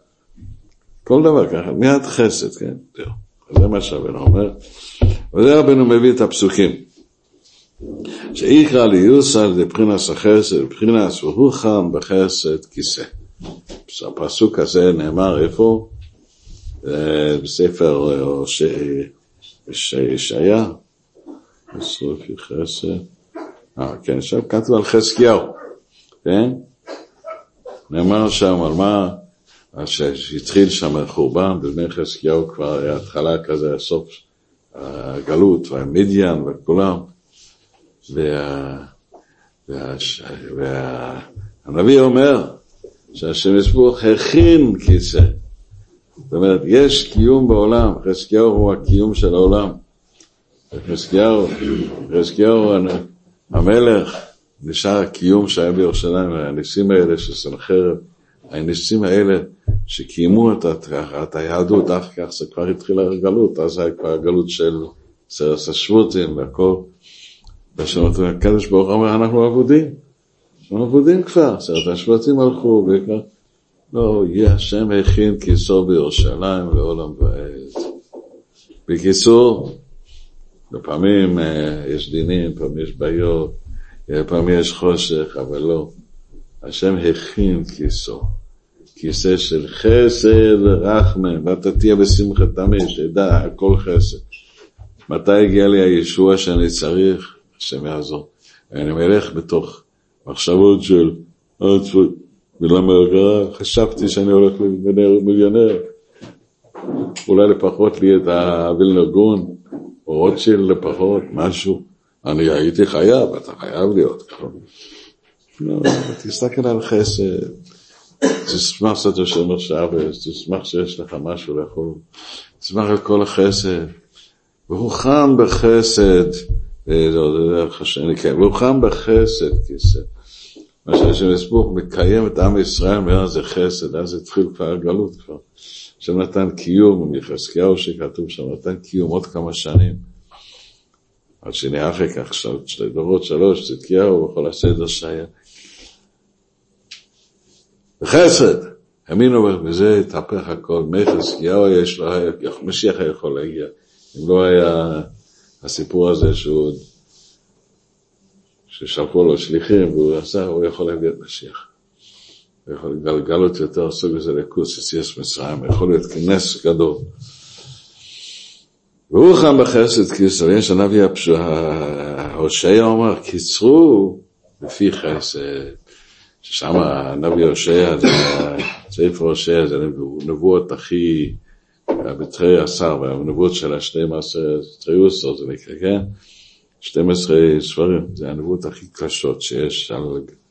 [SPEAKER 1] כל דבר ככה, מיד חסד, כן? זה מה שהבן אומר. וזה רבנו מביא את הפסוקים. שאיקרא ליוסל דבחינס החסד, בבחינס והוכן בחסד כיסא. הפסוק הזה נאמר איפה? אה, בספר ישעיה, בסוף חסד, אה, כן, עכשיו כתוב על חזקיהו, כן? נאמר שם על מה, שהתחיל שם החורבן, בבני חזקיהו כבר היה התחלה כזה, הסוף הגלות, והמדיאן וכולם, וה, וה, והנביא אומר שהשם יסבוך הכין כיסא. זאת אומרת, יש קיום בעולם, חזקיהו הוא הקיום של העולם. חזקיהו, חזקיהו המלך, נשאר הקיום שהיה בירושלים, הניסים האלה של סנחרב, הניסים האלה שקיימו את, את היהדות, אחר כך זה כבר התחילה הגלות, אז היה כבר הגלות של סרס השבותים והכל. ושאומרת, הקדוש ברוך הוא אומר, אנחנו אבודים. אנחנו אבודים כבר, סרט השבטים הלכו, וכבר... לא, השם הכין כיסו בירושלים לעולם ועד. בקיצור, לפעמים אה, יש דינים, פעמים יש בעיות, לפעמים יש חושך, אבל לא. השם הכין כיסו. כיסא של חסד ורחמן, ואתה תהיה בשמחה תמיד, שתדע, הכל חסד. מתי הגיע לי הישוע שאני צריך? השם יעזור. אני מלך בתוך מחשבות של ולמה חשבתי שאני הולך להיות מיליונר. אולי לפחות לי את הווילנר גון, או רוטשילד לפחות, משהו. אני הייתי חייב, אתה חייב להיות ככה. לא, תסתכל על חסד, תשמח שאתה יושב עכשיו, תשמח שיש לך משהו לאכול, תשמח על כל החסד. והוא חם בחסד, לא, זה דרך השני, כן, חם בחסד כיסא. מה שהשם יסבוך מקיים את עם ישראל, ואז זה חסד, אז התחיל כבר הגלות כבר. השם נתן קיום, מיחזקיהו שכתוב שם, נתן קיום עוד כמה שנים. עד שנהיה אחר כך שתי דורות, שלוש, צדקיהו וכל הסדר שהיה. בחסד, האמינו בזה, התהפך הכל, מחזקיהו יש לו, משיח יכול להגיע. אם לא היה הסיפור הזה שהוא, ששלחו לו שליחים והוא עשה, הוא יכול להביא את משיח. הוא יכול לגלות יותר סוג הזה לכוס יציאס מצרים, יכול להיות כנס גדול. והוא חם בחסד קיצור, יש הנביא ההושע אומר, קיצרו לפי חסד, ששם הנביא הושע, ספר הושע זה נבואות הכי, בתרי עשר, והנבואות של השתי מעשר, תריוסו זה נקרא, כן? 12 ספרים, זה הנבואות הכי קשות שיש על,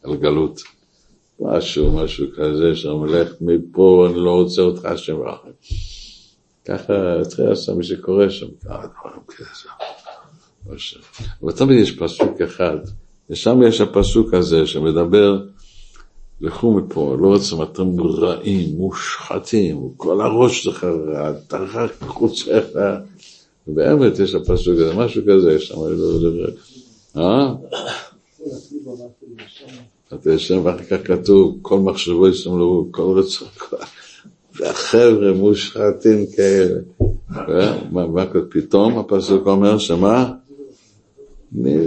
[SPEAKER 1] על גלות. משהו, משהו כזה, שהמלך מפה, אני לא רוצה אותך, השם רחם. ככה התחיל לעשות מי שקורא שם, כמה דברים כאלה. אבל תמיד יש פסוק אחד, ושם יש הפסוק הזה שמדבר, לכו מפה, לא רוצים, אתם רעים, מושחתים, כל הראש שלך רע, תרחק מחוץ לך. באמת יש הפסוק הזה, משהו כזה, יש שם, לא יודע, אה? אתה ישן ואחר כך כתוב, כל מחשבו יסמלו, כל רצון, והחבר'ה מושחתים כאלה. מה פתאום הפסוק אומר שמה?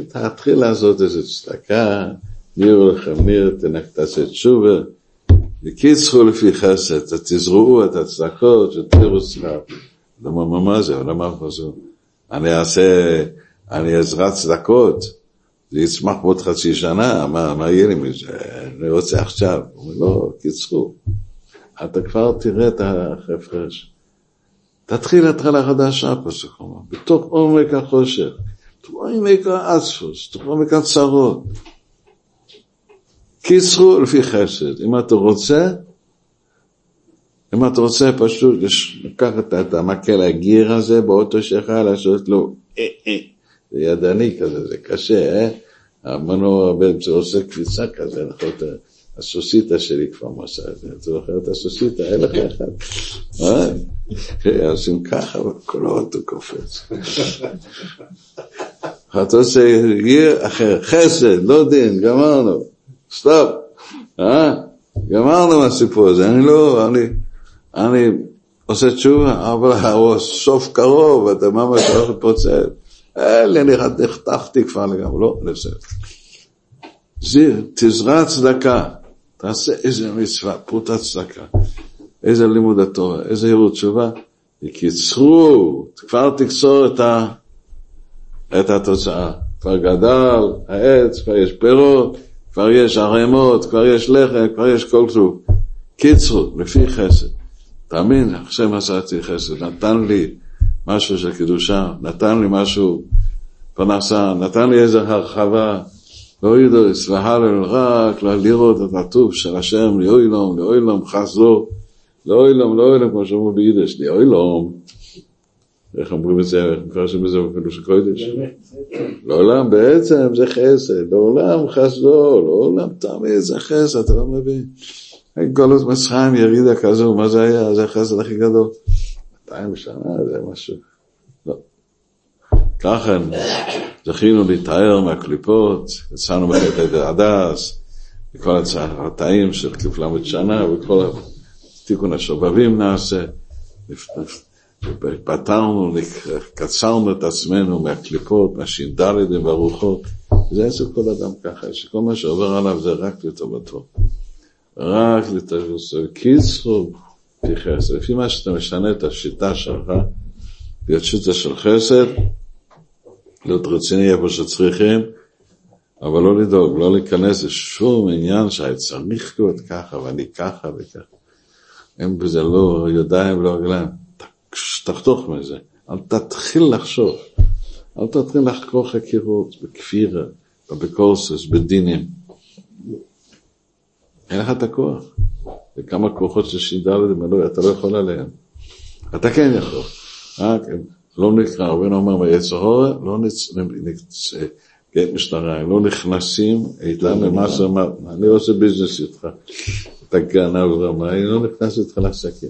[SPEAKER 1] תתחיל לעשות איזה צדקה, ניר לכם ניר, תעשה תשובה. וקיצחו לפי חסד, תזרעו את הצדקות, שתראו צדקה. למה מה זה? למה הפסוק? אני אעשה, אני אזרע צדקות, זה יצמח בעוד חצי שנה, מה, מה יהיה לי מזה? אני רוצה עכשיו. הוא אומר, לא, קיצרו. אתה כבר תראה את ההפרש. תתחיל התחלה חדשה, פסוק אומר, בתוך עומק החושך, בתוך עומק האספוס, בתוך עומק הצרות. קיצרו לפי חסד. אם אתה רוצה, אם אתה רוצה פשוט לקחת את המקל הגיר הזה באוטו שלך, לעשות לו אה אה, זה ידני כזה, זה קשה, אה? המנוע באמצע עושה קפיצה כזה, נכון? הסוסיתא שלי כבר מסע את זה, אתה זוכר את הסוסיתא? אין לך אחד. אה? עושים ככה וכל האוטו קופץ. אתה עושה גיר אחר, חסד, לא דין, גמרנו, סטופ, אה? גמרנו מהסיפור הזה, אני לא, אני, אני עושה תשובה, אבל הסוף קרוב, אתה ממש הולך לפוצץ. אלה, נחתכתי כבר לגמרי, לא, בסדר. זיר, תזרע צדקה, תעשה איזה מצווה, פרוטת צדקה, איזה לימוד התורה, איזה ירות תשובה, יקיצרו, כבר תקצור את, ה, את התוצאה. כבר גדל העץ, כבר יש פירות, כבר יש ערימות, כבר יש לחם, כבר יש כל כלום. קיצרו, לפי חסד. תאמין, עכשיו עשיתי חסד, נתן לי משהו של קדושה, נתן לי משהו, פרנסה, נתן לי איזו הרחבה, לא ידעו, והלל רק לראות את הטוב של השם, לאוילום, לאוילום חסדו, לאוילום, לאוילום, כמו שאומרים ביידיש, לאוילום, איך אומרים את זה, מפרשים את זה בקדוש הקודש? לעולם בעצם זה חסד, לעולם חסדו, לעולם תמיד זה חסד, אתה לא מבין. גולות מצרים, ירידה כזו, מה זה היה? זה החסד הכי גדול. 200 שנה זה משהו. לא. ככה זכינו להתאר מהקליפות, יצאנו מחטא הדס, וכל הצעתאים של קליפ שנה, וכל תיקון השובבים נעשה. פתרנו, קצרנו את עצמנו מהקליפות, מהש"ד והרוחות. זה אצל כל אדם ככה, שכל מה שעובר עליו זה רק לטובתו. רק לטובתו. קיצרו, פי חסד. לפי מה שאתה משנה את השיטה שלך, להיות שיטה של חסד, להיות רציני איפה שצריכים, אבל לא לדאוג, לא להיכנס לשום עניין שהיה צריך להיות ככה ואני ככה וככה. אין בזה לא ידיים ולא רגליים. תחתוך מזה, אל תתחיל לחשוב, אל תתחיל לחקור חקירות בכפירה, בבקורסס, בדינים. אין לך את הכוח. וכמה כוחות של שידה למלוא, אתה לא יכול עליהם. אתה כן יכול. רק לא נקרא, רבינו אומר ביצר הורה, לא נצא, גט משטרה, לא נכנסים איתם למה שאמר, אני עושה ביזנס איתך. אתה גנב רמה, אני לא נכנס איתך לעסקים.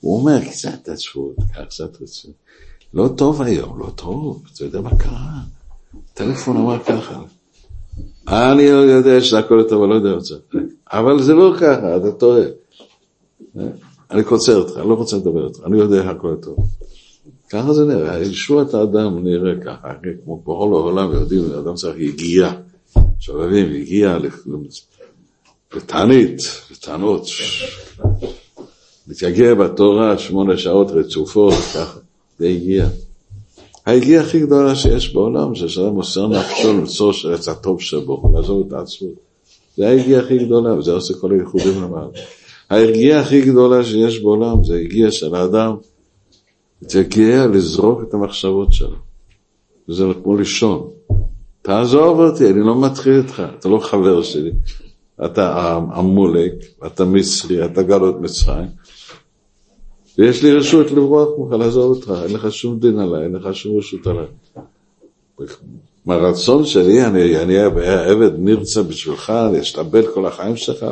[SPEAKER 1] הוא אומר, קצת עצבות, קצת רצון. לא טוב היום, לא טוב, אתה יודע מה קרה? טלפון אמר ככה. אני לא יודע שהכל טוב, אני לא יודע מה אבל זה לא ככה, אתה טועה. אני קוצר אותך, אני לא רוצה לדבר איתך, אני יודע הכל טוב. ככה זה נראה, ישועת האדם נראה ככה, כמו בכל העולם יודעים, אדם צריך יגיעה, שובבים, יגיעה לתענית, לטענות. מתייגע בתורה שמונה שעות רצופות, ככה, זה הגיע. ההגיעה הכי גדולה שיש בעולם, זה מוסר נפשו למצוא את הטוב שבו, לעזוב את העצמות. זה ההגיעה הכי גדולה, וזה עושה כל הייחודים למעלה. ההגיעה הכי גדולה שיש בעולם, זה הגיעה של האדם, תגיע לזרוק את המחשבות שלו. וזה כמו לישון. תעזוב אותי, אני לא מתחיל איתך, אתה לא חבר שלי. אתה עמולק, אתה מצרי, אתה גלות מצרים. ויש לי רשות לברוח ממך, לעזוב אותך, אין לך שום דין עליי, אין לך שום רשות עליי. מהרצון שלי, אני אהיה עבד נרצה בשבילך, אני אשתאבד כל החיים שלך.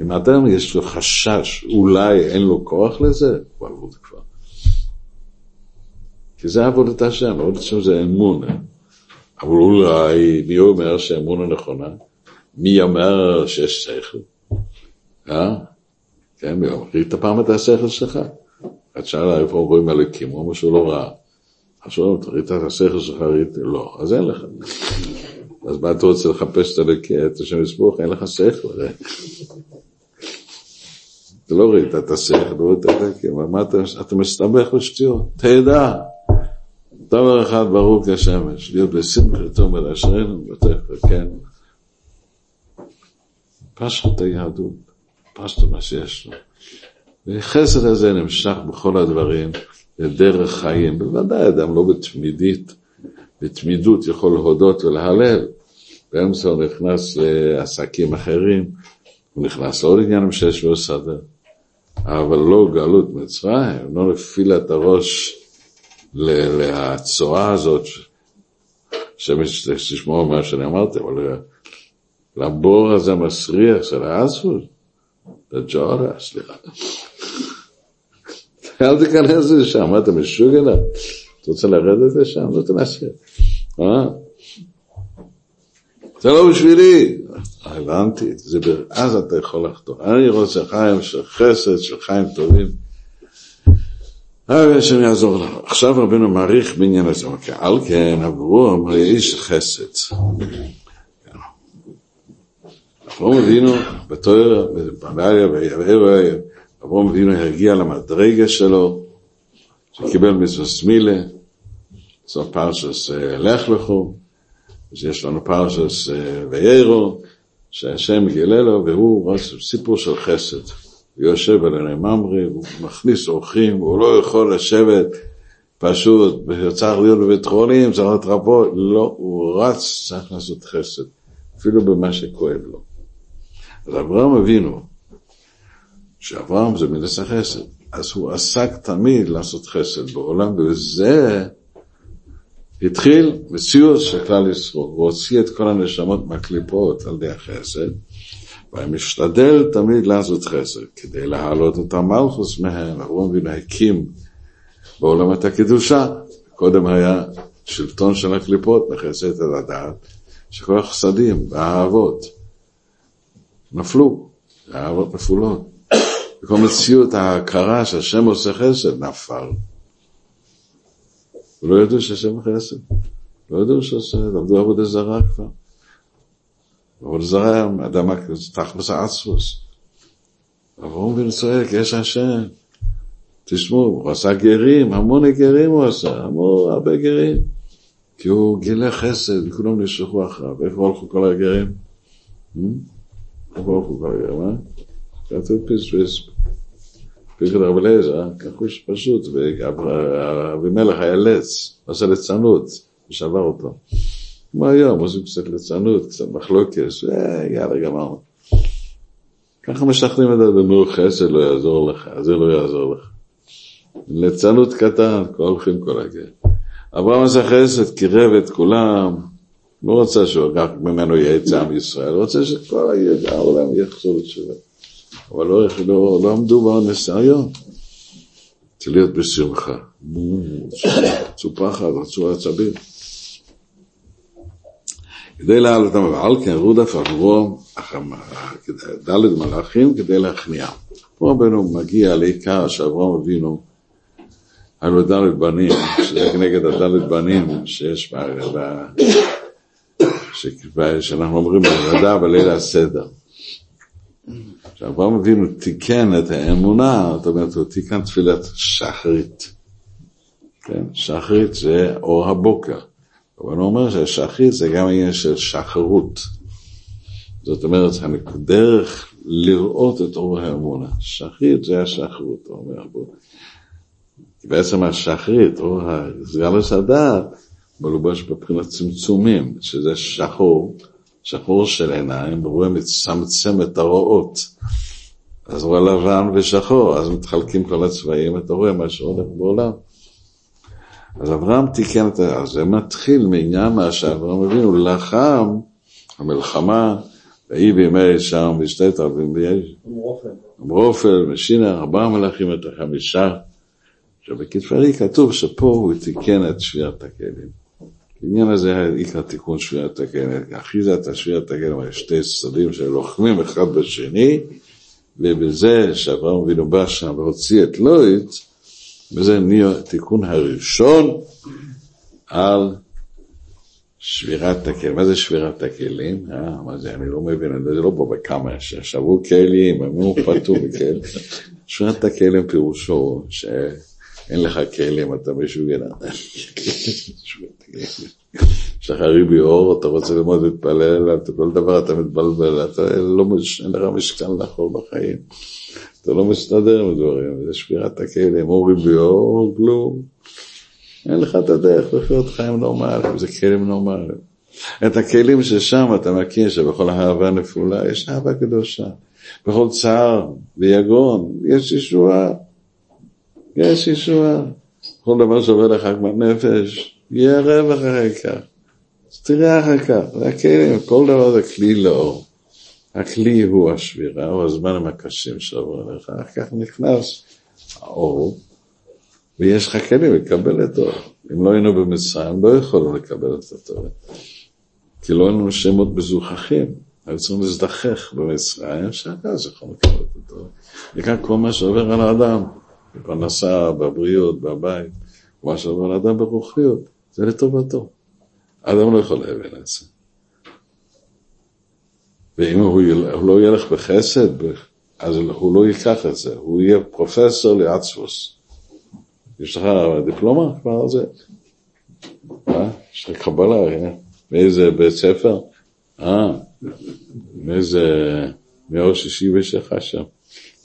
[SPEAKER 1] אם אדם יש לו חשש, אולי אין לו כוח לזה, הוא עבוד כבר. כי זה עבודת השם, עבודת השם זה אמון. אבל אולי, מי אומר שהאמונה נכונה? מי אומר שיש שכל? אה? כן, ראית פעם את השכל שלך? את שאלה איפה רואים אלוקים, הוא אומר שהוא לא ראה. אז הוא אומר, ראית את השכל שלך? ראיתי, לא, אז אין לך. אז מה אתה רוצה לחפש את את השם יסבוך? אין לך שכל. אתה לא ראית את השכל, לא ראית את מה אתה מסתבך בשטויות? תדע. דבר אחד ברור כשמש, להיות בשמחתו ולאשרנו, כן. פשט היהדות. פשטו מה שיש לו. וחסד הזה נמשך בכל הדברים, לדרך חיים. בוודאי אדם לא בתמידית, בתמידות יכול להודות ולהלל. באמצע הוא נכנס לעסקים אחרים, הוא נכנס לעוד עניינים שיש לו סדר. אבל לא גלות מצרים, לא נפילה את הראש להצואה הזאת, שתשמעו מה שאני אמרתי, אבל לבור הזה המסריח של האספוס, לג'ורה, סליחה. אל תיכנס לשם, מה אתה משוגע? אתה רוצה לרדת לשם? לא תנסה. אה? זה לא בשבילי. הבנתי, אז אתה יכול לחתור. אני רוצה חיים של חסד, של חיים טובים. אבל השם יעזור לנו. עכשיו רבנו מעריך בעניין הזה. על כן, אברום איש חסד. אברום אבינו בתואר, בבעיה, אברום אבינו הגיע למדרגה שלו, שקיבל מצווה סמילה, זו פרשס לך לכו, יש לנו פרשס ויירו, שהשם גילה לו, והוא סיפור של חסד. הוא יושב על עיני ממרי, הוא מכניס אורחים, הוא לא יכול לשבת פשוט, צריך להיות בבית חולים, צריך להיות רבות, לא, הוא רץ, צריך לעשות חסד, אפילו במה שכואב לו. אז אברהם אבינו, שאברהם זה מידס החסד, אז הוא עסק תמיד לעשות חסד בעולם, וזה התחיל בציור של כלל ישראל, הוא הוציא את כל הנשמות מהקליפות על ידי החסד, והיה משתדל תמיד לעשות חסד, כדי להעלות את המלכוס מהם, אברהם אבינו הקים בעולם את הקדושה, קודם היה שלטון של הקליפות, מחסד את הדעת, שכל החסדים והאהבות נפלו, האהבות נפולות. וכל מציאות ההכרה שהשם עושה חסד נפל. ולא ידעו שהשם חסד. לא ידעו שעושה, עבדו עבודה זרה כבר. עבודה זרה, אדם תכלס עצמוס. אברהם בן צועק, יש השם. תשמעו, הוא עשה גרים, המון גרים הוא עשה, המון, הרבה גרים. כי הוא גילה חסד, וכולם נשלחו אחריו. איך הולכו כל הגרים? איך הולכו כל הגרים, אה? כתוב פספס. פיקוד רב אליעזר, כחוש פשוט, ואבימלך היה לץ, עשה ליצנות, ושבר אותו. כמו היום, עושים קצת ליצנות, קצת מחלוקת, יאללה, גמרנו. ככה משכנעים את אדונו, חסד לא יעזור לך, זה לא יעזור לך. ליצנות קטן, הולכים כל הגר. אברהם עשה חסד, קירב את כולם, לא רצה שהוא ממנו יצא עם ישראל, רוצה שכל העולם יחזור לתשובה. אבל לא, לא, לא עמדו בניסיון. צריך להיות בשמחה. רצו פחד, רצו עצבים. כדי להעלות אותם, ועל כן רודף עברו ד' מלאכים כדי להכניע. פה רבנו מגיע לעיקר שאברהם אבינו, היה לו ד' בנים, שזה כנגד הד' בנים שיש בה, שאנחנו אומרים בהגדה בליל הסדר. כשאברהם אבינו תיקן את האמונה, זאת אומרת, הוא תיקן תפילת שחרית. כן? שחרית זה אור הבוקר. אבל הוא אומר שהשחרית זה גם עניין של שחרות. זאת אומרת, הדרך לראות את אור האמונה. שחרית זה השחרות, הוא אומר. בעצם השחרית, אור הסגל הדעת, מלובש בבחינת צמצומים, שזה שחור. שחור של עיניים, ורואה מצמצם את הרואות. אז רואה לבן ושחור, אז מתחלקים כל הצבעים, אתה רואה מה שהולך בעולם. אז אברהם תיקן את אז זה מתחיל מעניין מה שאברהם אבינו לחם, המלחמה, ויהי בימי שם בשתי תרבים ויש. אמרופל, משינה, ארבעה מלאכים את החמישה. עכשיו בכתפרי כתוב שפה הוא תיקן את שבירת הכלים. העניין הזה היה עיקר תיקון שבירת הכלים. אחיזת השבירת הכלים היה שתי צדדים שלוחמים אחד בשני, ובזה שאברהם אבינו בא שם והוציא את לויט, וזה נהיה התיקון הראשון על שבירת הכלים. מה זה שבירת הכלים? אה, מה זה? אני לא מבין, זה לא פה בכמה, ששברו כלים, הם לא פתו בכלים. שבירת הכלים פירושו שאין לך כלים, אתה משוגע. יש לך ריבי אור, אתה רוצה ללמוד להתפלל, כל דבר אתה מתבלבל, אתה לא, אין לך משקל לאכול בחיים. אתה לא מסתדר עם דברים, זה שבירת הכלים, או ריבי אור, כלום. אין לך את הדרך לחיות חיים נורמליים, זה כלים נורמליים. את הכלים ששם אתה מכיר שבכל אהבה נפולה יש אהבה קדושה. בכל צער ויגון יש ישועה. יש ישועה. כל דבר שעובר לך בנפש, יהיה רווח אחר כך. אז תראה אחר כך, זה הכלים, כל דבר זה כלי לאור. הכלי הוא השבירה, הוא הזמנים הקשים שעובר עליך, אחר כך נכנס האור, ויש לך כלים לקבל את האור. אם לא היינו במצרים, לא יכולנו לקבל את התורה. כי לא היינו שמות מזוכחים, היו צריכים להזדחך במצרים, שאז יכולנו לקבל את התורה. וכאן כל מה שעובר על האדם, בפרנסה, בבריאות, בבית, מה שעובר על האדם ברוחיות. זה לטובתו. אדם לא יכול להבין את זה. ואם הוא, הוא לא ילך בחסד, אז הוא לא ייקח את זה, הוא יהיה פרופסור לעצמוס. יש לך דיפלומה כבר על זה? אה? יש לך קבלה, אה? מאיזה בית ספר? אה, מאיזה, מאוש ישיבה שלך שם?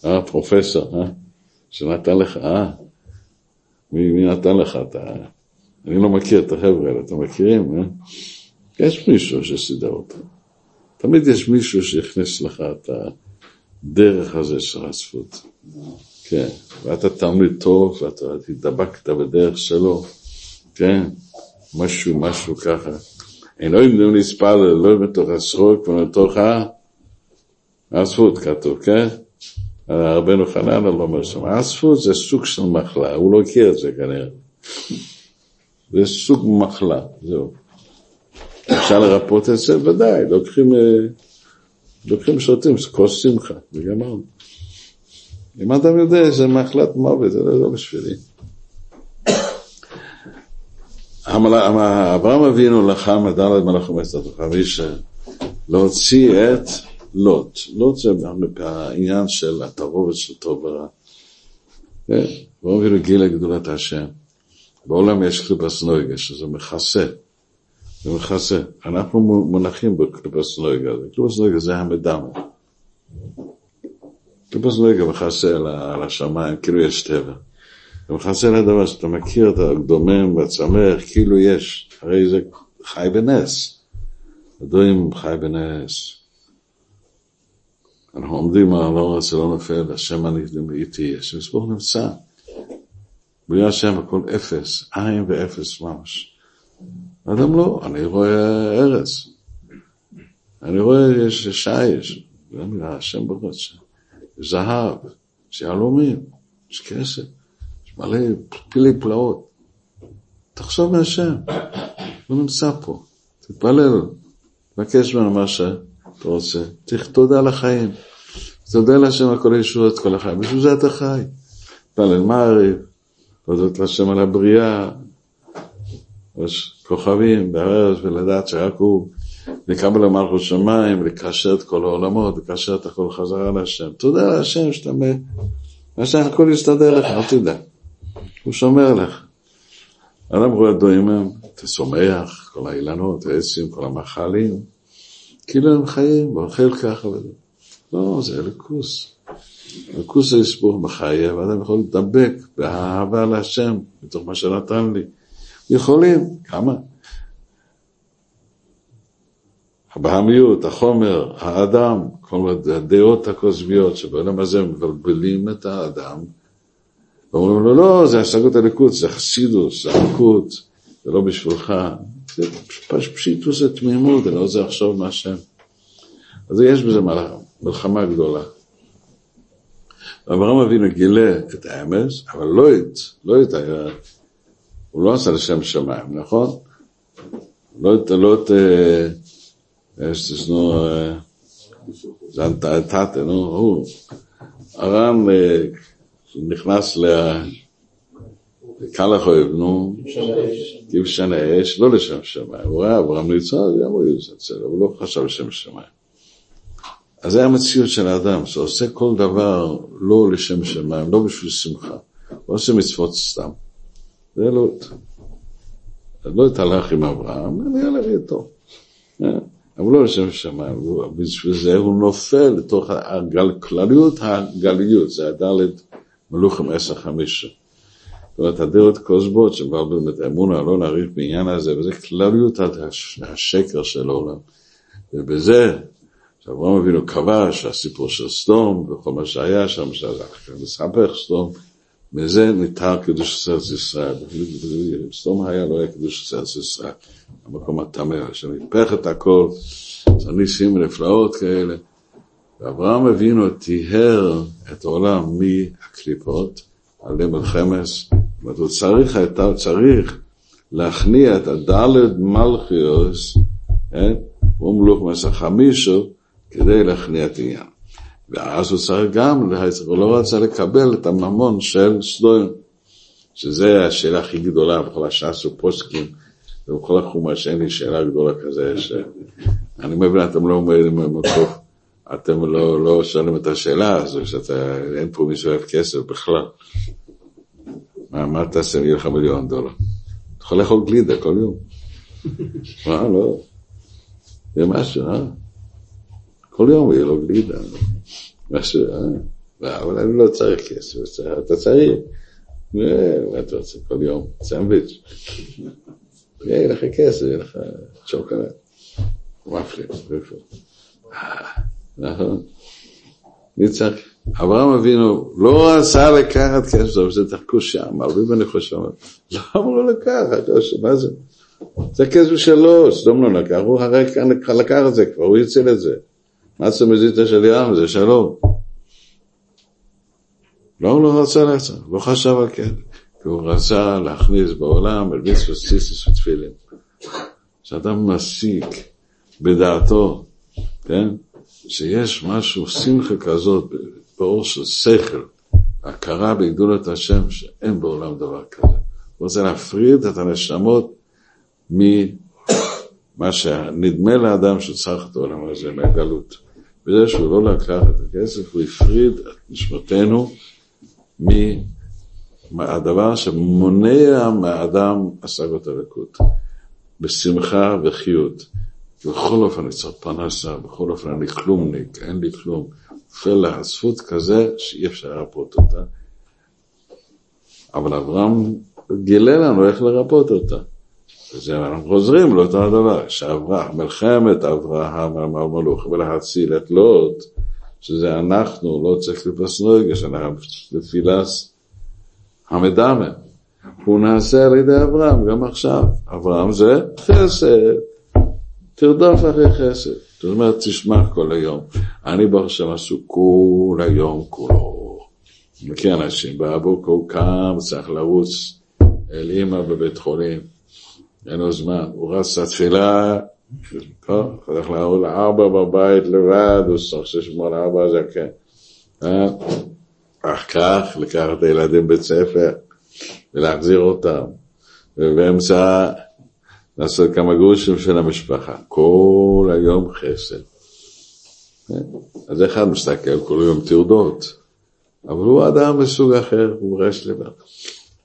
[SPEAKER 1] אה, פרופסור, אה? שנתן לך, אה? מי, מי נתן לך את ה... אני לא מכיר את החבר'ה האלה, אתם מכירים? אה? יש מישהו שסידר אותם. תמיד יש מישהו שהכניס לך את הדרך הזה של הזכות. כן. ואתה תלמיד טוב, ואתה התדבקת בדרך שלו, כן? משהו, משהו ככה. אינו ימנו נספל לא מתוך הסרוק ומתוך האספות כתוב, כן? רבנו חנן לא אומר שם, האספות זה סוג של מחלה, הוא לא הכיר את זה כנראה. זה סוג מחלה, זהו. אפשר לרפות את זה? ודאי, לוקחים, אה, לוקחים שוטים, כוס שמחה, וגמרנו. אם אדם יודע שזה מחלת מוות, זה לא בשבילי. אברהם אבינו לחם את דלת מלאכו מסתתו חמישה להוציא את לוט. לוט זה העניין של התערובת של טוב ורע. אברהם אבינו גילה גדולת השם. בעולם יש קליפס נויגה, שזה מכסה. זה מכסה. אנחנו מונחים בקליפס נויגה. קליפס נויגה זה המדמה. קליפס נויגה מכסה על השמיים, כאילו יש טבע. זה מכסה על הדבר שאתה מכיר את הדומם והצמח, כאילו יש. הרי זה חי בנס. הדויים חי בנס. אנחנו עומדים על האור זה לא נופל, השם אני איתי, השם יסבור נמצא. בלי השם הכל אפס, עין ואפס ממש. אדם לא, אני רואה ארץ. אני רואה יש שיש, זה מילה השם ברוך יש זהב, יש יהלומים, יש כסף, יש מלא פילי פלאות. תחשוב מהשם, הוא נמצא פה, תתפלל, תבקש ממנו מה שאתה רוצה, צריך תודה לחיים, תודה להשם על כל הישועות כל החיים, בשביל זה אתה חי. תתפלל מעריב, להודות להשם על הבריאה, יש כוכבים בארץ ולדעת שרק הוא לקבל למלכות שמיים, לקשר את כל העולמות, לקשר את הכל חזרה להשם. תודה להשם שאתה מת, השם הכל יסתדר לך, אל תדע. הוא שומר לך. אדם רואה דוימם, אתה שמח, כל האילנות, העצים, כל המאכלים, כאילו הם חיים, ואוכל ככה וזה. לא, זה אלוקוס. אלוקוס זה לספור בחיי, ואדם יכול לדבק באהבה להשם, מתוך מה שנתן לי. יכולים, כמה? הבהמיות, החומר, האדם, כל הדעות הכוזביות שבעולם הזה מבלבלים את האדם, ואומרים לו, לא, זה השגות הליכוד, זה חסידוס, זה הליכוד, זה לא בשבילך. זה פשיטוס, זה תמימות, אני לא רוצה לחשוב מה השם. אז יש בזה מלחמה גדולה. אברהם אבינו גילה את האמס, אבל לא את, לא את הוא לא עשה לשם שמיים, נכון? לא את, לא את, יש לנו, זה תתה, נו, הוא, הר"ן נכנס לקל החויב, נו, כבשן האש, לא לשם שמיים, הוא ראה אברהם ניצל, גם הוא יצא, הוא לא חשב לשם שמיים. אז זה המציאות של האדם, שעושה כל דבר לא לשם שמיים, לא בשביל שמחה. הוא עושה מצוות סתם. זה לא... לא התהלך עם אברהם, אני הלך איתו. אבל לא לשם שמיים, בשביל זה הוא נופל לתוך הגל, הגליות, זה הדלת מלוכים עשר חמישה. זאת אומרת, הדעות כוזבות שבאו את האמונה, לא להעריך בעניין הזה, וזה כלליות השקר של העולם. ובזה שאברהם אבינו כבש, הסיפור של סדום, וכל מה שהיה שם, מספח סדום, מזה ניתר קדוש ארץ ישראל. סדום היה לא היה קדוש ארץ ישראל, המקום הטמא, שניפח את הכל, זה ניסים ונפלאות כאלה. ואברהם אבינו טיהר את העולם מהקליפות זאת אומרת, הוא צריך, הוא צריך להכניע את הדלת מלכיוס, כן? הוא מלוך מסך חמישו, כדי להכניע את העניין. ואז הוא צריך גם, הוא לא רצה לקבל את הממון של סדוים, שזה השאלה הכי גדולה בכל הש"ס ופוסקים, ובכל החומש אין לי שאלה גדולה כזה, שאני מבין, אתם לא אומרים במקום, אתם לא, לא שואלים את השאלה הזו, שאתה, אין פה מי שאוהב כסף בכלל. מה, מה תעשה, יהיה לך מיליון דולר? אתה יכול לאכול גלידה כל יום. מה, לא? זה משהו, אה? כל יום יהיה לו גלידה, משהו, אה? אבל אני לא צריך כסף, אתה צריך, מה אתה רוצה כל יום? סנדוויץ'. יהיה לך כסף, יהיה לך שוקולד, מפלים, נכון. צריך? אברהם אבינו לא רצה לקחת כסף, זה תחכו שם, מרבים אני חושב, למה לא לקחת? מה זה? זה כסף שלו, סדום לא לקח, הוא הרי לקח את זה כבר, הוא הציל את זה. מה זה מזיתא של ים, זה שלום. לא, הוא לא רצה לעצור, לא חשב על כן. כי הוא רצה להכניס בעולם אל מצוות סיסיס ותפילין. שאדם מסיק בדעתו, כן, שיש משהו, שמחה כזאת, באור של שכל, הכרה בגדולת השם, שאין בעולם דבר כזה. הוא רוצה להפריד את הנשמות ממה שנדמה לאדם שצריך את העולם הזה, מהגלות. בזה שהוא לא לקח את הכסף, הוא הפריד את נשמתנו מהדבר שמונע מהאדם השגות הלקות, בשמחה וחיות. בכל אופן אני צריך פרנסה, בכל אופן אני כלומניק, אין לי כלום. נופל לעצבות כזה שאי אפשר לרפות אותה. אבל אברהם גילה לנו איך לרפות אותה. וזה אנחנו חוזרים לאותו הדבר, שאברהם, מלחמת אברהם המלוך ולהציל את לוט, שזה אנחנו, לא צריך לפס רגש, אנחנו לפילס המדמה. הוא נעשה על ידי אברהם גם עכשיו. אברהם זה חסד, תרדוף אחרי חסד. זאת אומרת, תשמע כל היום. אני ברוך השם עסוק כל היום כולו. מכיר אנשים, באבו כל קם, צריך לרוץ אל אימא בבית חולים. אין לו זמן, הוא רץ לתפילה, הולך לעבור לארבע בבית לבד, הוא צריך ששמור לארבע זה כן. אך כך, לקחת את הילדים בית ספר ולהחזיר אותם, ובאמצע לעשות כמה גרושים של המשפחה. כל היום חסד. אז אחד מסתכל כל היום טרדות, אבל הוא אדם מסוג אחר, הוא רשלבר.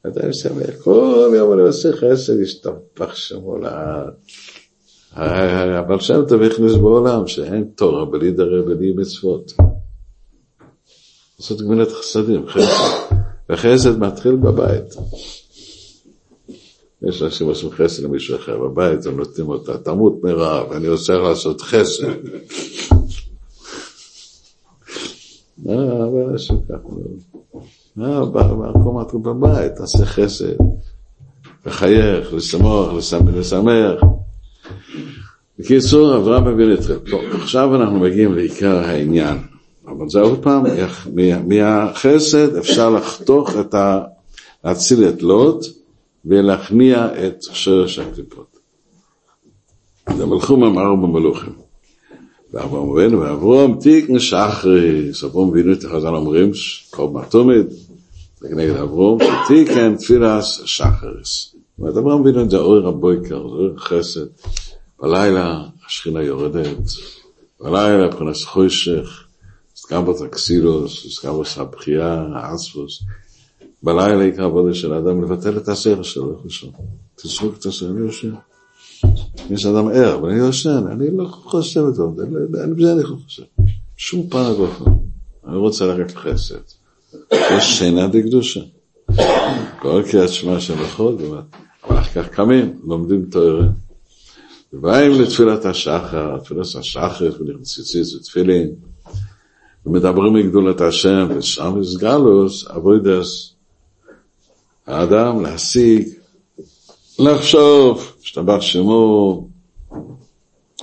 [SPEAKER 1] אתה שמח, כל יום אני עושה חסד, ישתפך שם עולם. אבל שם טוב הכניס בעולם שאין תורה בלי דרי בלי מצוות. לעשות גמינת חסדים, חסד. וחסד מתחיל בבית. יש אנשים עושים חסד למישהו אחר בבית, הם נותנים אותה, תמות מרעב, אני רוצה לעשות חסד. מה, אבל משהו ככה. במקום מתחיל בבית, תעשה חסד, לחייך, לשמוח, לשמח. בקיצור, אברהם מבין אתכם. טוב, עכשיו אנחנו מגיעים לעיקר העניין. אבל זה עוד פעם, מהחסד אפשר לחתוך את ה... להציל את לוט ולהכניע את שרש הקליפות. זה מלכו ממר במלוכים. ואברהם אבינו ואברום תיקן שחריס, אברום וינו את החז"ל אומרים, כל מתומד, זה כנגד אברום, שתיקן תפילס שחריס. זאת אומרת, אברהם את זה אור הבויקר, זה אור חסד. בלילה השכינה יורדת, בלילה פרנס חושך, סקאבוס אקסילוס, סקאבוס הבחייה, האספוס. בלילה עיקר עבודה של האדם לבטל את הסדר שלו, איך לישון. תזרוק את הסדר, אני יושן. יש אדם ער, אבל אני יושן, אני לא חושב את זה, אני בזה אני חושב. שום פעם ואופן. אני רוצה לרדת לחסד. יש שינה דקדושה. כל קריאת שמע של נכון, אבל אחר כך קמים, לומדים תוארים. ובאים לתפילת השחר, תפילת השחר, ונכנסיציס ותפילין. ומדברים מגדולת השם, ושם יש גלוס, אבוידס, האדם להשיג, לחשוב, השתבח שמו,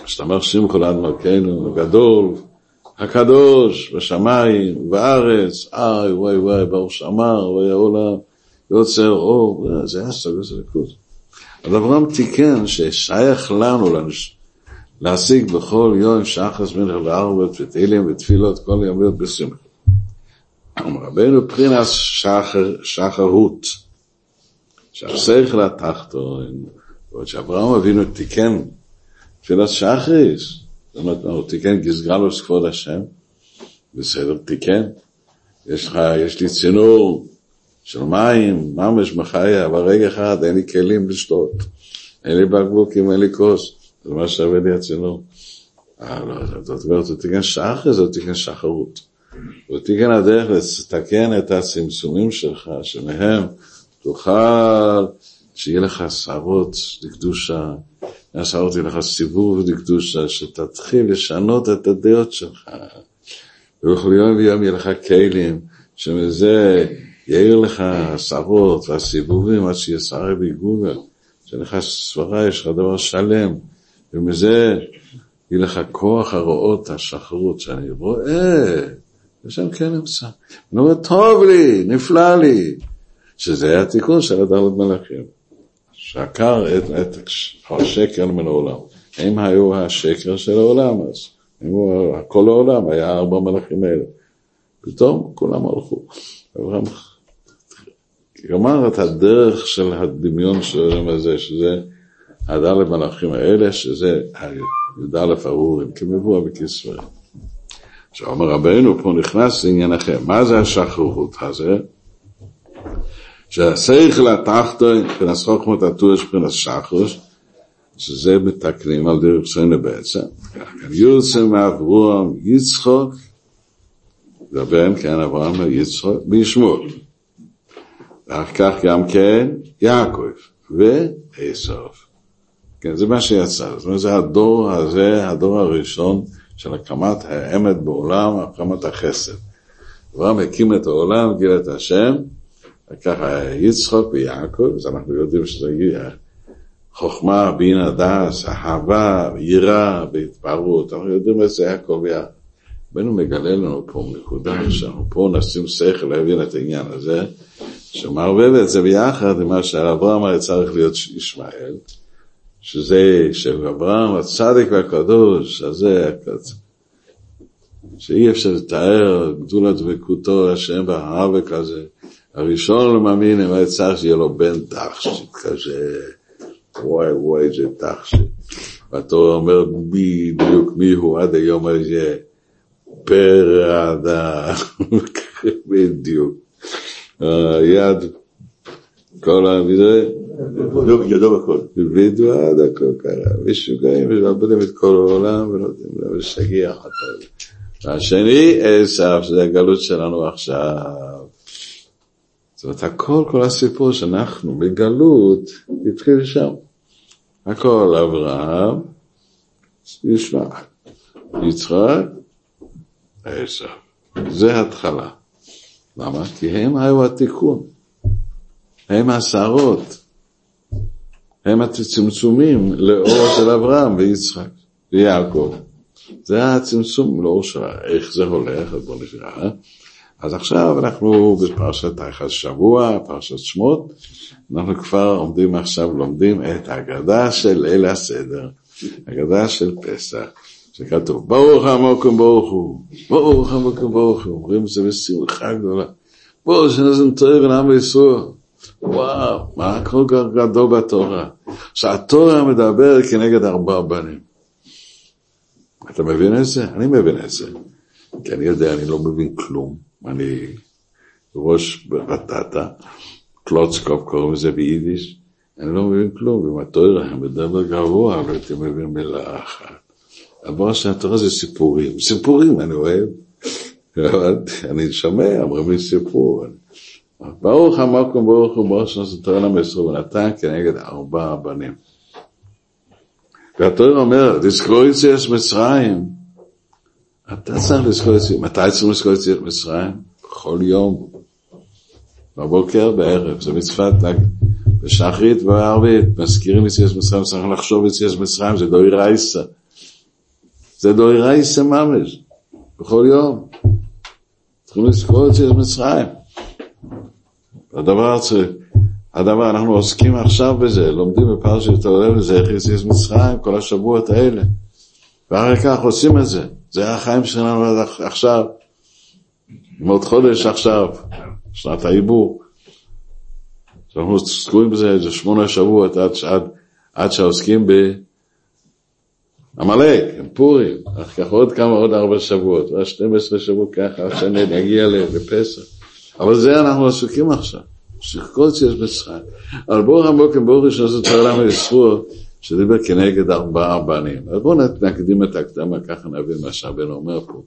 [SPEAKER 1] השתבח שם כל עד מלכנו, הגדול, הקדוש, בשמיים, בארץ, איי, וואי וואי, ברוך שמר, וואי העולם, יוצר אור, זה סוג של ליכוז. אז אברהם תיקן ששייך לנו, להשיג בכל יום שחס מלך וארבע ותהילים ותפילות כל יום להיות בשמחה. רבנו פרינס שחר, שחרות, שהשכל התחתון, ועוד שאברהם אבינו תיקן תפילת שחריס, זאת אומרת, הוא תיקן גזגלוס כבוד השם, בסדר, תיקן, יש לך, יש לי צינור של מים, ממש מחיה, אבל רגע אחד אין לי כלים לשתות, אין לי בקבוקים, אין לי כוס. זה מה שווה לי הצינור. אה, לא, זאת אומרת, הוא תיקן שחר, זה תיקן שחרות. הוא תיקן הדרך לתקן את הצמצומים שלך, שמהם תוכל שיהיה לך שערות לקדושה, מהשערות יהיה לך סיבוב לקדושה, שתתחיל לשנות את הדעות שלך. ובכל יום יהיה לך כלים, שמזה יאיר לך השרות והסיבובים עד שיהיה שרי ביגולה, שלך סברה, יש לך דבר שלם, ומזה יהיה לך כוח הרואות השחרות, שאני רואה, השם כן נמצא. אומר, טוב לי, נפלא לי, שזה היה התיקון של הדלת מלאכים. שעקר את, את השקר מן העולם. הם היו השקר של העולם אז. היו, כל העולם היה ארבע מלאכים האלה. פתאום כולם הלכו. אברהם גמר את הדרך של הדמיון של העולם הזה, שזה הדלת מלאכים האלה, שזה י"א ארורים, כמבוא בכספרים. עכשיו אומר רבנו, פה נכנס לעניין אחר. מה זה השחררות הזה? שהשכל התחתון, מבחינת חוכמת הטור מבחינת שחרוס, שזה מתקנים על דרך סיינה בעצם. יוצא מאברהם יצחוק, ובן כן אברהם יצחוק בישמעאל. ואחר כך גם כן יעקב ועשו. כן, זה מה שיצא. זאת אומרת, זה הדור הזה, הדור הראשון של הקמת האמת בעולם, הקמת החסד. אברהם הקים את העולם, גיל את השם, וככה יצחוק ויעקב, אז אנחנו יודעים שזה חוכמה, בינה, דס, אהבה, יראה, בהתפרעות, אנחנו יודעים את זה הכל ביחד. רבנו מגלה לנו פה נקודה שאנחנו פה נשים שכל להבין את העניין הזה, שמערבב את זה ביחד עם מה שאברהם היה צריך להיות ישמעאל, שזה שאברהם הצדיק והקדוש, הזה, שאי אפשר לתאר גדול הדבקותו השם והאבק הזה. הראשון למאמין, אם היה צריך שיהיה לו בן תכשיט כזה, וואי וואי זה תכשיט. והתורה אומר בדיוק מי הוא עד היום הזה, פרדה, בדיוק. יד, כל זה,
[SPEAKER 2] ידו בכל.
[SPEAKER 1] בדיוק עד הכל קרה, משוגעים, מבלבלים את כל העולם ונותנים להם לשגיח אותו. והשני, עשו, שזה הגלות שלנו עכשיו. זאת אומרת, הכל, כל הסיפור שאנחנו בגלות, התחיל שם. הכל אברהם, ישמע, יצחק, עשו. זה התחלה. למה? כי הם היו התיקון. הם השערות. הם הצמצומים לאור של אברהם ויצחק ויעקב. זה הצמצום לאור של איך זה הולך, אז בואו נקרא. אז עכשיו אנחנו בפרשת היחס שבוע, פרשת שמות, אנחנו כבר עומדים עכשיו, לומדים את ההגדה של ליל הסדר, הגדה של פסח, שכתוב, ברוך המוקם ברוך הוא, ברוך המוקם ברוך הוא, אומרים זה בשמחה גדולה, בואו שנזם תואר לעם ישראל, וואו, מה כל כך גדול בתורה, שהתורה מדבר כנגד ארבעה בנים. אתה מבין את זה? אני מבין את זה. כי אני יודע, אני לא מבין כלום. אני ראש בטטה, קלוצקופ קוראים לזה ביידיש, אני לא מבין כלום, אם התורה מדבר גבוה, לא הייתי מבין מילה אחת. אבל שהתורה זה סיפורים, סיפורים אני אוהב, אני שומע, אומרים לי סיפור. ברוך המקום ברוך הוא ברוך שנעשה תורה למסרו ונתן כנגד ארבעה בנים. והתורה אומר, יציאת מצרים, אתה צריך לזכור יציאת, מתי צריך לזכור יציאת מצרים? כל יום, בבוקר, בערב, זה מצוות בשחרית ובערבית, מזכירים יציאת מצרים, צריך לחשוב יציאת מצרים, זה דוי רייסה. זה דוי רייסה ממש, בכל יום. צריכים לזכור יציאת מצרים. הדבר צריך, הדבר, אנחנו עוסקים עכשיו בזה, לומדים בפרשת העולם הזה, איך יציאת מצרים, כל השבועות האלה. ואחר כך עושים את זה. זה החיים שלנו עכשיו. עוד חודש עכשיו, שנת העיבור. אנחנו עוסקים בזה איזה שמונה שבועות עד, עד, עד שעוסקים בעמלק, פורים, אחר כך עוד כמה, עוד ארבע שבועות, ועד 12 שבועות ככה, עד שאני אגיע לפסח. אבל זה אנחנו עסוקים עכשיו, שכל ציוץ מצרים. אבל ברוך המוקם ברוך ראשון זאת העולם הישרוע, שדיבר כנגד ארבעה בנים. אז בואו נקדים את ההקדמה, ככה נבין מה שהבן אומר פה.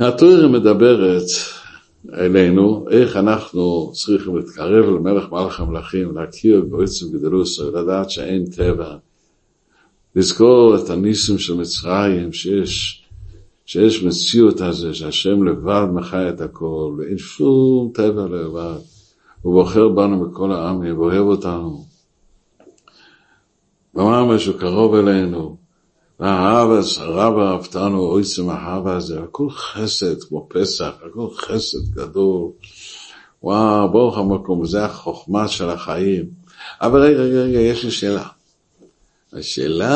[SPEAKER 1] התורה מדברת אלינו, איך אנחנו צריכים להתקרב למלך מלך המלכים, להכיר בעצם גדלוסו, לדעת שאין טבע, לזכור את הניסים של מצרים, שיש שיש מציאות הזה, שהשם לבד מחי את הכל, ואין שום טבע לבד. הוא בוחר בנו מכל העמים, ואוהב אותנו. ואמר משהו קרוב אלינו, והאהבס, הרב אהבתנו, אויצם האהבה הזה, הכל חסד, כמו פסח, הכל חסד גדול. וואו, ברוך המקום, זה החוכמה של החיים. אבל רגע, רגע, רגע, יש לי שאלה. השאלה,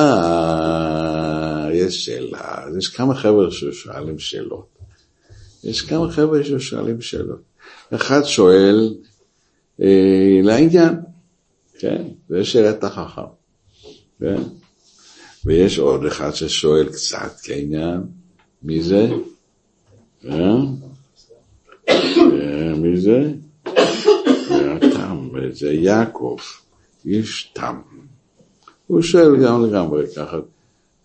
[SPEAKER 1] יש שאלה, יש כמה חבר'ה ששואלים שאלות. יש כמה חבר'ה ששואלים שאלות. אחד שואל אה, לעניין, כן, זה שאלת החכם, כן? ויש עוד אחד ששואל קצת כעניין, מי זה? אה? אה, מי זה? התם, זה יעקב, איש תם. הוא שואל גם לגמרי ככה,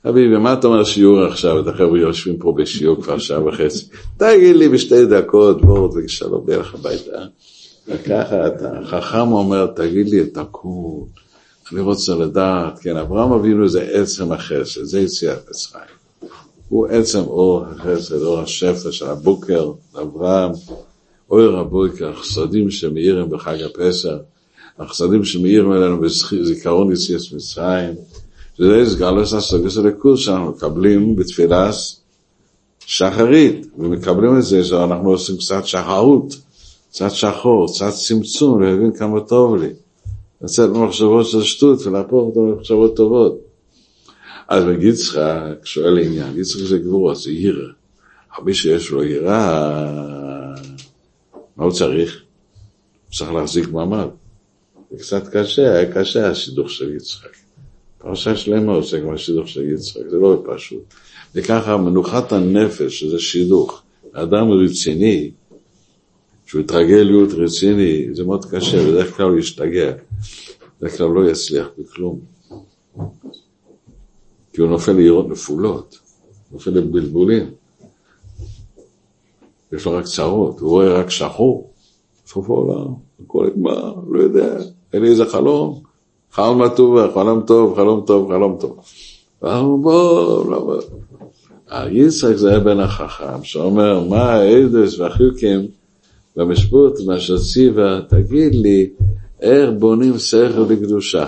[SPEAKER 1] חביבי, מה אתה אומר שיעור עכשיו? את החבר'ה יושבים פה בשיעור כבר שעה וחצי. תגיד לי בשתי דקות, בואו ושלום בלך הביתה. וככה החכם אומר, תגיד לי את הכול. אני רוצה לדעת, כן, אברהם אבינו זה עצם החסד, זה יציאת מצרים. הוא עצם אור החסד, אור השפע של הבוקר, אברהם, אור הבוקר, החסדים שמאירים בחג הפסח, החסדים שמאירים אלינו בזיכרון יציאת מצרים, זה סגלוס הסוגס הליכוז שאנחנו מקבלים בתפילס שחרית, ומקבלים את זה שאנחנו עושים קצת שחרות, קצת שחור, קצת צמצום, להבין כמה טוב לי. לצאת ממחשבות של שטות ולהפוך אותו למחשבות טובות. אז בגיצחק שואל לעניין, גיצחק זה גבורות, זה ירא. מי שיש לו יראה, מה הוא צריך? הוא צריך להחזיק מעמד. זה קצת קשה, היה קשה השידוך של יצחק. פרשה שלמה עוסק בשידוך של יצחק, זה לא פשוט. וככה מנוחת הנפש, שזה שידוך, אדם רציני, שהוא יתרגל להיות רציני, זה מאוד קשה, בדרך כלל הוא ישתגע, בדרך כלל לא יצליח בכלום. כי הוא נופל לעירות נפולות, נופל לבלבולים. יש לו רק צרות, הוא רואה רק שחור, סוף העולם, הכל נגמר, לא יודע, אין לי איזה חלום, חלום מה טובה, חלום טוב, חלום טוב, חלום טוב. ואמרו בוא, לא בוא. היצחק זה היה בן החכם, שאומר, מה האדס והחיוקים במשפוט, מה שציווה, תגיד לי, איך בונים שכל לקדושה?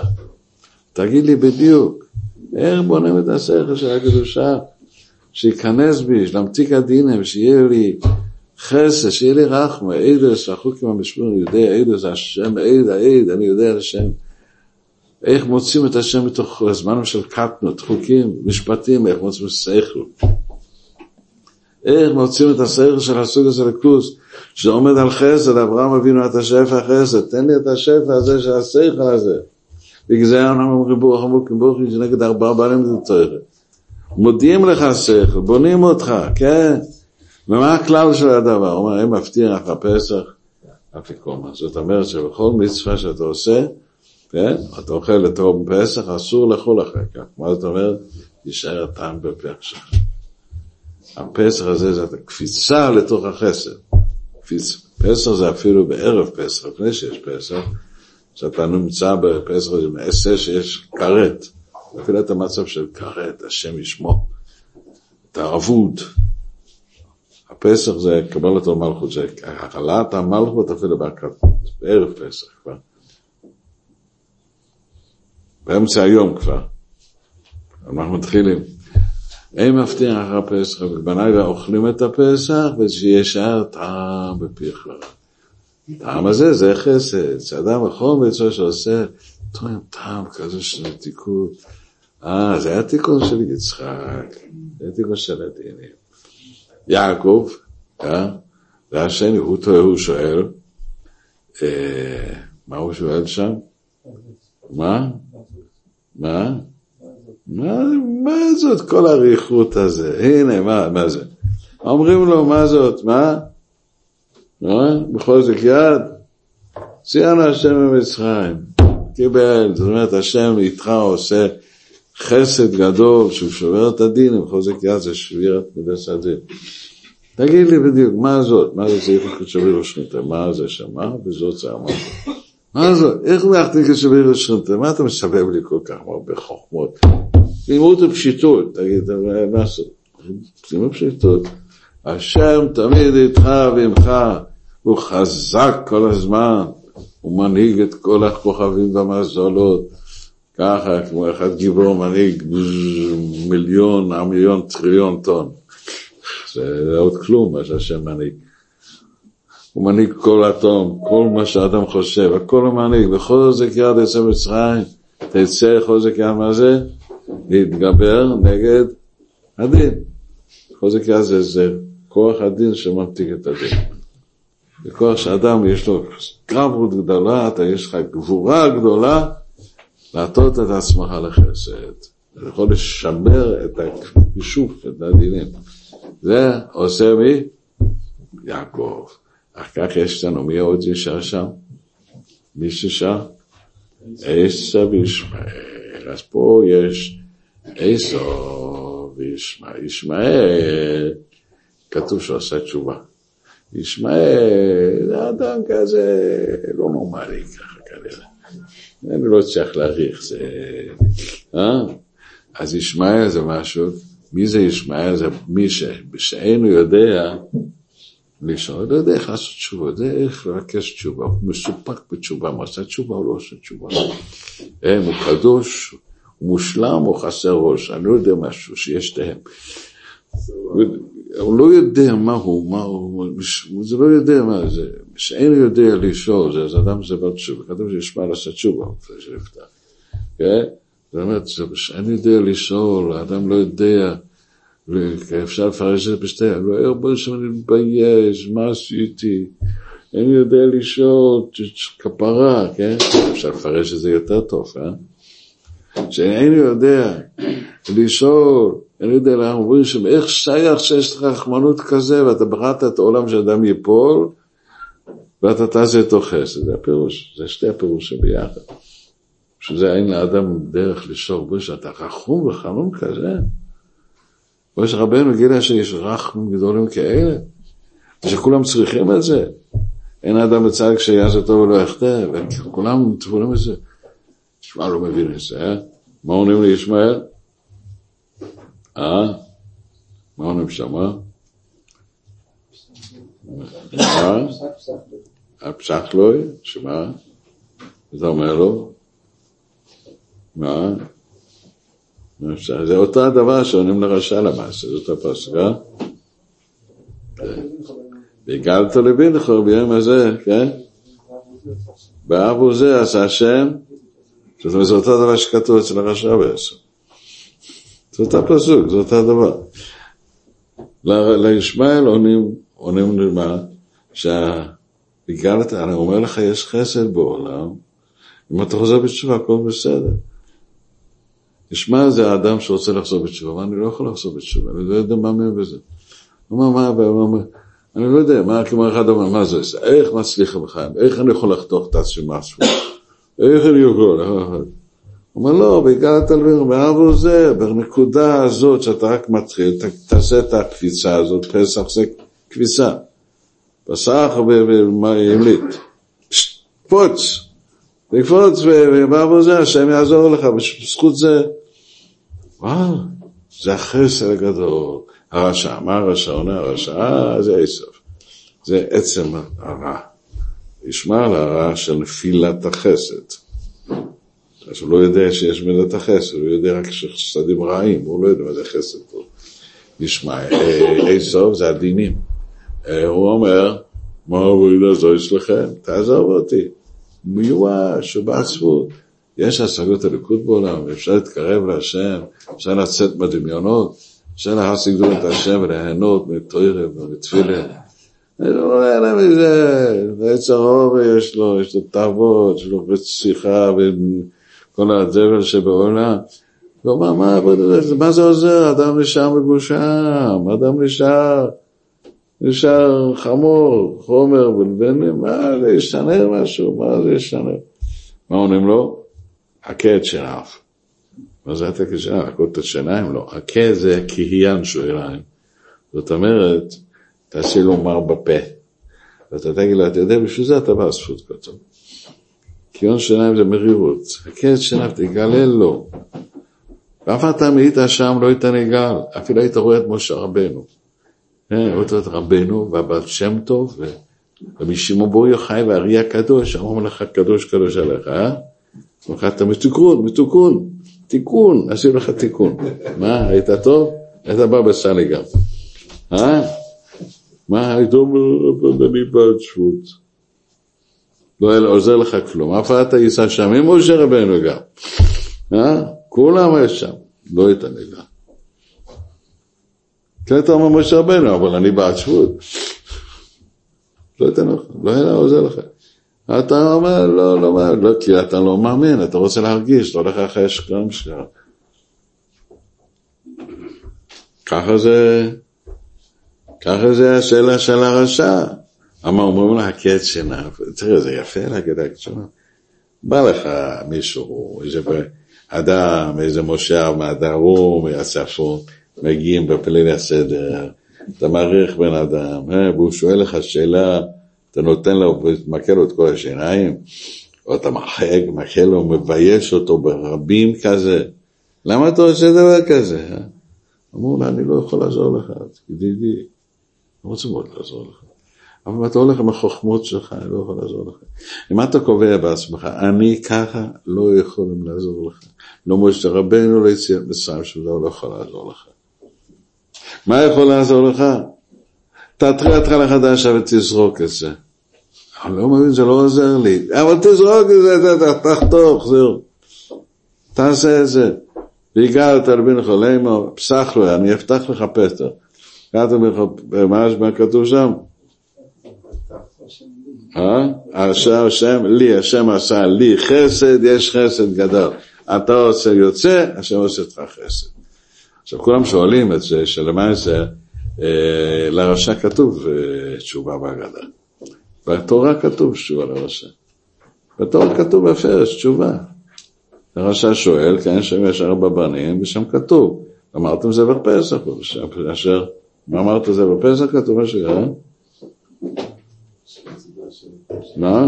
[SPEAKER 1] תגיד לי בדיוק, איך בונים את השכל של הקדושה? שייכנס בי, שלמתיק הדינם, שיהיה לי חסד, שיהיה לי רחמה, עדס, החוקים המשפוט, אני יודע, עדס, השם, עד, העד, אני יודע על השם. איך מוצאים את השם מתוך הזמנים של קטנות, חוקים, משפטים, איך מוצאים שכל. איך מוצאים את השכל של הסוג הזה לכוס, שעומד על חסד, אברהם אבינו את השפע החסד, תן לי את השפע הזה של השכל הזה. בגלל זה אנחנו אומרים ברוך עמוקים ברוך הוא שנגד ארבעה בעלים זה צריך. מודיעים לך שכל, בונים אותך, כן. ומה הכלל של הדבר? הוא אומר, אם מבטיח הפסח, אפיקומה. זאת אומרת שבכל מצווה שאתה עושה, כן? אתה אוכל לתום פסח, אסור לאכול אחר כך. מה זאת אומרת? יישאר הטעם בפח שלך. הפסח הזה זה קפיצה לתוך. קפיצ... פסח זה אפילו בערב פסח, לפני שיש פסח, שאתה נמצא בפסח הזה, מעשה שיש כרת. אפילו את המצב של כרת, השם ישמור. את הערבות. הפסח זה קבלת המלכות, זה החלת המלכות אפילו בהקרבות, בערב פסח כבר. באמצע היום כבר. אנחנו מתחילים. אין מבטיח אחר הפסח, ובלילה אוכלים את הפסח, ושישאר טעם בפיך. טעם הזה זה חסד, שאדם נכון בעצמו שעושה טועם טעם כזה של תיקון. אה, זה היה תיקון של יצחק, זה תיקון של הדינים. יעקב, אה? והשני, הוא טועה, הוא שואל, אה, מה הוא שואל שם? מה? מה? מה, מה זאת כל האריכות הזה? הנה, מה, מה זה? אומרים לו, מה זאת? מה? מה? בחוזק יד? ציינו השם במצרים, קיבל, זאת אומרת, השם איתך עושה חסד גדול שהוא שובר את הדין, בחוזק יד זה שבירת מידס הדין. תגיד לי בדיוק, מה זאת? מה זה צריך שווה לשנותיה? מה זה שמה? וזאת זה אמרת. מה זה? איך להחזיק את שווה לשנותיה? מה אתה מסבב לי כל כך הרבה חוכמות? לימוד ופשיטות, תגיד, מה זה? שימו פשיטות. השם תמיד איתך ועמך, הוא חזק כל הזמן, הוא מנהיג את כל הכוכבים והמזולות, ככה, כמו אחד גיבור מנהיג מיליון, מיליון טריליון טון. זה עוד כלום מה שהשם מנהיג. הוא מנהיג כל אטום, כל מה שאדם חושב, הכל הוא מנהיג, וחוזק יד יצא מצרים, תצא חוזק יד מה זה? להתגבר נגד הדין. חוזק יד זה, זה כוח הדין שממתיק את הדין. זה כוח שאדם יש לו קרבות גדולה, אתה יש לך גבורה גדולה להטות את עצמך לחסד. אתה יכול לשמר את הכישוף, את הדינים. זה עושה מי? יעקב. אחר כך יש לנו, מי עוד נשאר שם? מי ששר? עשו וישמעאל. אז פה יש עשו וישמעאל. ישמעאל, כתוב שהוא עשה תשובה. ישמעאל זה אדם כזה לא נורמלי ככה כנראה. אני לא צריך להעריך, זה... אה? אז ישמעאל זה משהו, מי זה ישמעאל? זה מי שאינו יודע לשאול, לא יודע איך לעשות תשובה, יודע איך לבקש תשובה, הוא מסופק בתשובה, הוא עושה תשובה או לא עושה תשובה. אין, הוא קדוש, הוא מושלם או חסר ראש, אני לא יודע משהו שיש שתיהם. הוא לא יודע מה הוא, מה הוא, זה לא יודע מה זה, שאין יודע לשאול, זה, אז אדם זה בר תשובה, כתוב שיש מה לעשות תשובה, כן? זאת אומרת, שאין יודע לשאול, האדם לא יודע, אפשר לפרש את זה בשתי, לא הרבה שאני מתבייש, מה עשיתי? אין יודע לשאול, כפרה, כן? אפשר לפרש את זה יותר טוב, אה? שאין יודע לשאול, אין יודע למה אומרים שם, איך שייך שיש לך רחמנות כזה, ואתה בראת את העולם שאדם ייפול, ואתה תעשה איתו חסד, זה הפירוש, זה שתי הפירושים ביחד. שזה אין לאדם דרך לשאול, שאתה רחום וחנון כזה. משה רבנו גילה שיש רחמים גדולים כאלה, ושכולם צריכים את זה. אין אדם בצד כשיעשה טוב ולא יחטא, וכולם תבולים את זה. תשמע, לא מבין את זה, אה? מה עונים לישמעאל? אה? מה עונים שמה? אה? הפסח לוי? שמה? אתה אומר לו? מה? זה אותו הדבר שעונים לרשע למעשה, זאת הפסקה. והגלת לבינך ביום הזה, כן? באב זה עשה השם, זאת אומרת, זה אותו דבר שכתוב אצל הרשע בעצם. זה אותו פסוק, זה אותו דבר. לישמעאל עונים, עונים למה? שהגלת, אני אומר לך, יש חסד בעולם, אם אתה חוזר בתשובה, הכל בסדר. ישמע זה האדם שרוצה לחזור בתשובה, אני לא יכול לחזור בתשובה, אני לא יודע מה מהם בזה. הוא אומר, מה, אני לא יודע, מה, כמו אחד אומר, מה זה, איך מצליח בחיים, איך אני יכול לחתוך את עצמי משהו, איך אני יכול, הוא אומר, לא, בגלל התלמיד, באבו זה, בנקודה הזאת שאתה רק מתחיל, תעשה את הקפיצה הזאת, פסח זה קפיצה. פסח וימלית. קפוץ, לקפוץ, ובאבו זה, השם יעזור לך, בזכות זה. וואו, זה החסר הגדול. הרשע, מה הרשע עונה? הרשע, אה, זה עשב. זה עצם הרע. ישמע על הרע של נפילת החסד. אז הוא לא יודע שיש מידת החסד, הוא יודע רק שחסדים רעים, הוא לא יודע מה זה חסד פה. נשמע, עשב זה הדינים. הוא אומר, מה עבודה זו אצלכם? תעזוב אותי. מיואש ובעצבות. יש השגות הליכוד בעולם, אפשר להתקרב להשם, אפשר לצאת בדמיונות, אפשר להשיג את השם וליהנות מתוירה ומתפילה. אני לא נהנה מזה, ועץ הרוב יש לו, יש לו תאוות, יש לו שיחה וכל הזבל שבעולם. אמר, מה, מה זה עוזר? אדם נשאר מגושם, אדם נשאר, נשאר חמור, חומר ולבנים, מה זה ישתנה משהו, מה זה ישתנה? מה עונים לו? הכה את שיניו. מה זה הכה את שיניו? הכות את שיניים? לא. הכה זה כהיין שועריים. זאת אומרת, תעשי לו מר בפה. ואתה תגיד לו, אתה יודע, בשביל זה אתה בא זכות כתוב. כיון שיניים זה מרירות. הכה את שיניו, תגלה לו. ואף אתה מאית שם לא היית נגאל, אפילו היית רואה את משה רבנו. אה, רואה את רבנו והבת שם טוב, ורבי שמעון יוחאי והארי הקדוש, אמרו לך קדוש קדוש עליך, אה? אתה מתוקון, מתוקון, תיקון, עשינו לך תיקון. מה, היית טוב? היית בא בסלי גם. אה? מה, היית אומר, אני בעד שבות. לא עוזר לך כלום, אף אחד ייסע שם, עם משה רבנו גם. אה? כולם יש שם, לא את המילה. כן, אתה אומר משה רבנו, אבל אני בעד שבות. לא אתן לך, לא היה עוזר לך. אתה אומר, לא, לא, לא, לא, כי אתה לא מאמין, אתה רוצה להרגיש, אתה הולך אחרי השקרים שלך. ככה זה, ככה זה השאלה של הרשע. אמר, אומרים לה, הקץ שינה, תראה, זה יפה להגיד שינה. בא לך מישהו, איזה אדם, איזה מושב מהדרום, מהצפון, מגיעים בפליל הסדר, אתה מעריך בן אדם, אה, והוא שואל לך שאלה, אתה נותן לו, מכה לו את כל השיניים, או אתה מחק, מכה לו, מבייש אותו ברבים כזה. למה אתה עושה דבר כזה? אה? אמרו לה, אני לא יכול לעזור לך, ידידי, אני רוצה מאוד לעזור לך. אבל אתה הולך עם החוכמות שלך, אני לא יכול לעזור לך. אם אתה קובע בעצמך, אני ככה לא יכולים לעזור לך. לא משה רבנו לא יציאת מצרים שלו, לא יכול לעזור לך. מה יכול לעזור לך? תתחיל התחלה חדשה ותזרוק את זה. אני לא מבין, זה לא עוזר לי. אבל תזרוק את זה, תחתוך, זהו. תעשה את זה. והגעת לבין חולמו, פסח לו, אני אפתח לך פתח. הגעת מה כתוב שם? אה? השם, לי, השם עשה לי חסד, יש חסד גדול. אתה עושה יוצא, השם עושה איתך חסד. עכשיו כולם שואלים את זה, שלמעשה אה, לרשע כתוב אה, תשובה בהגדה. בתורה כתוב תשובה לרשע. בתורה כתוב בפרש תשובה. הרשע שואל, כן, שם יש ארבע בנים, ושם כתוב, אמרתם זה בפסח, אשר, מה אמרת זה בפסח? כתוב משהו, אה? מה?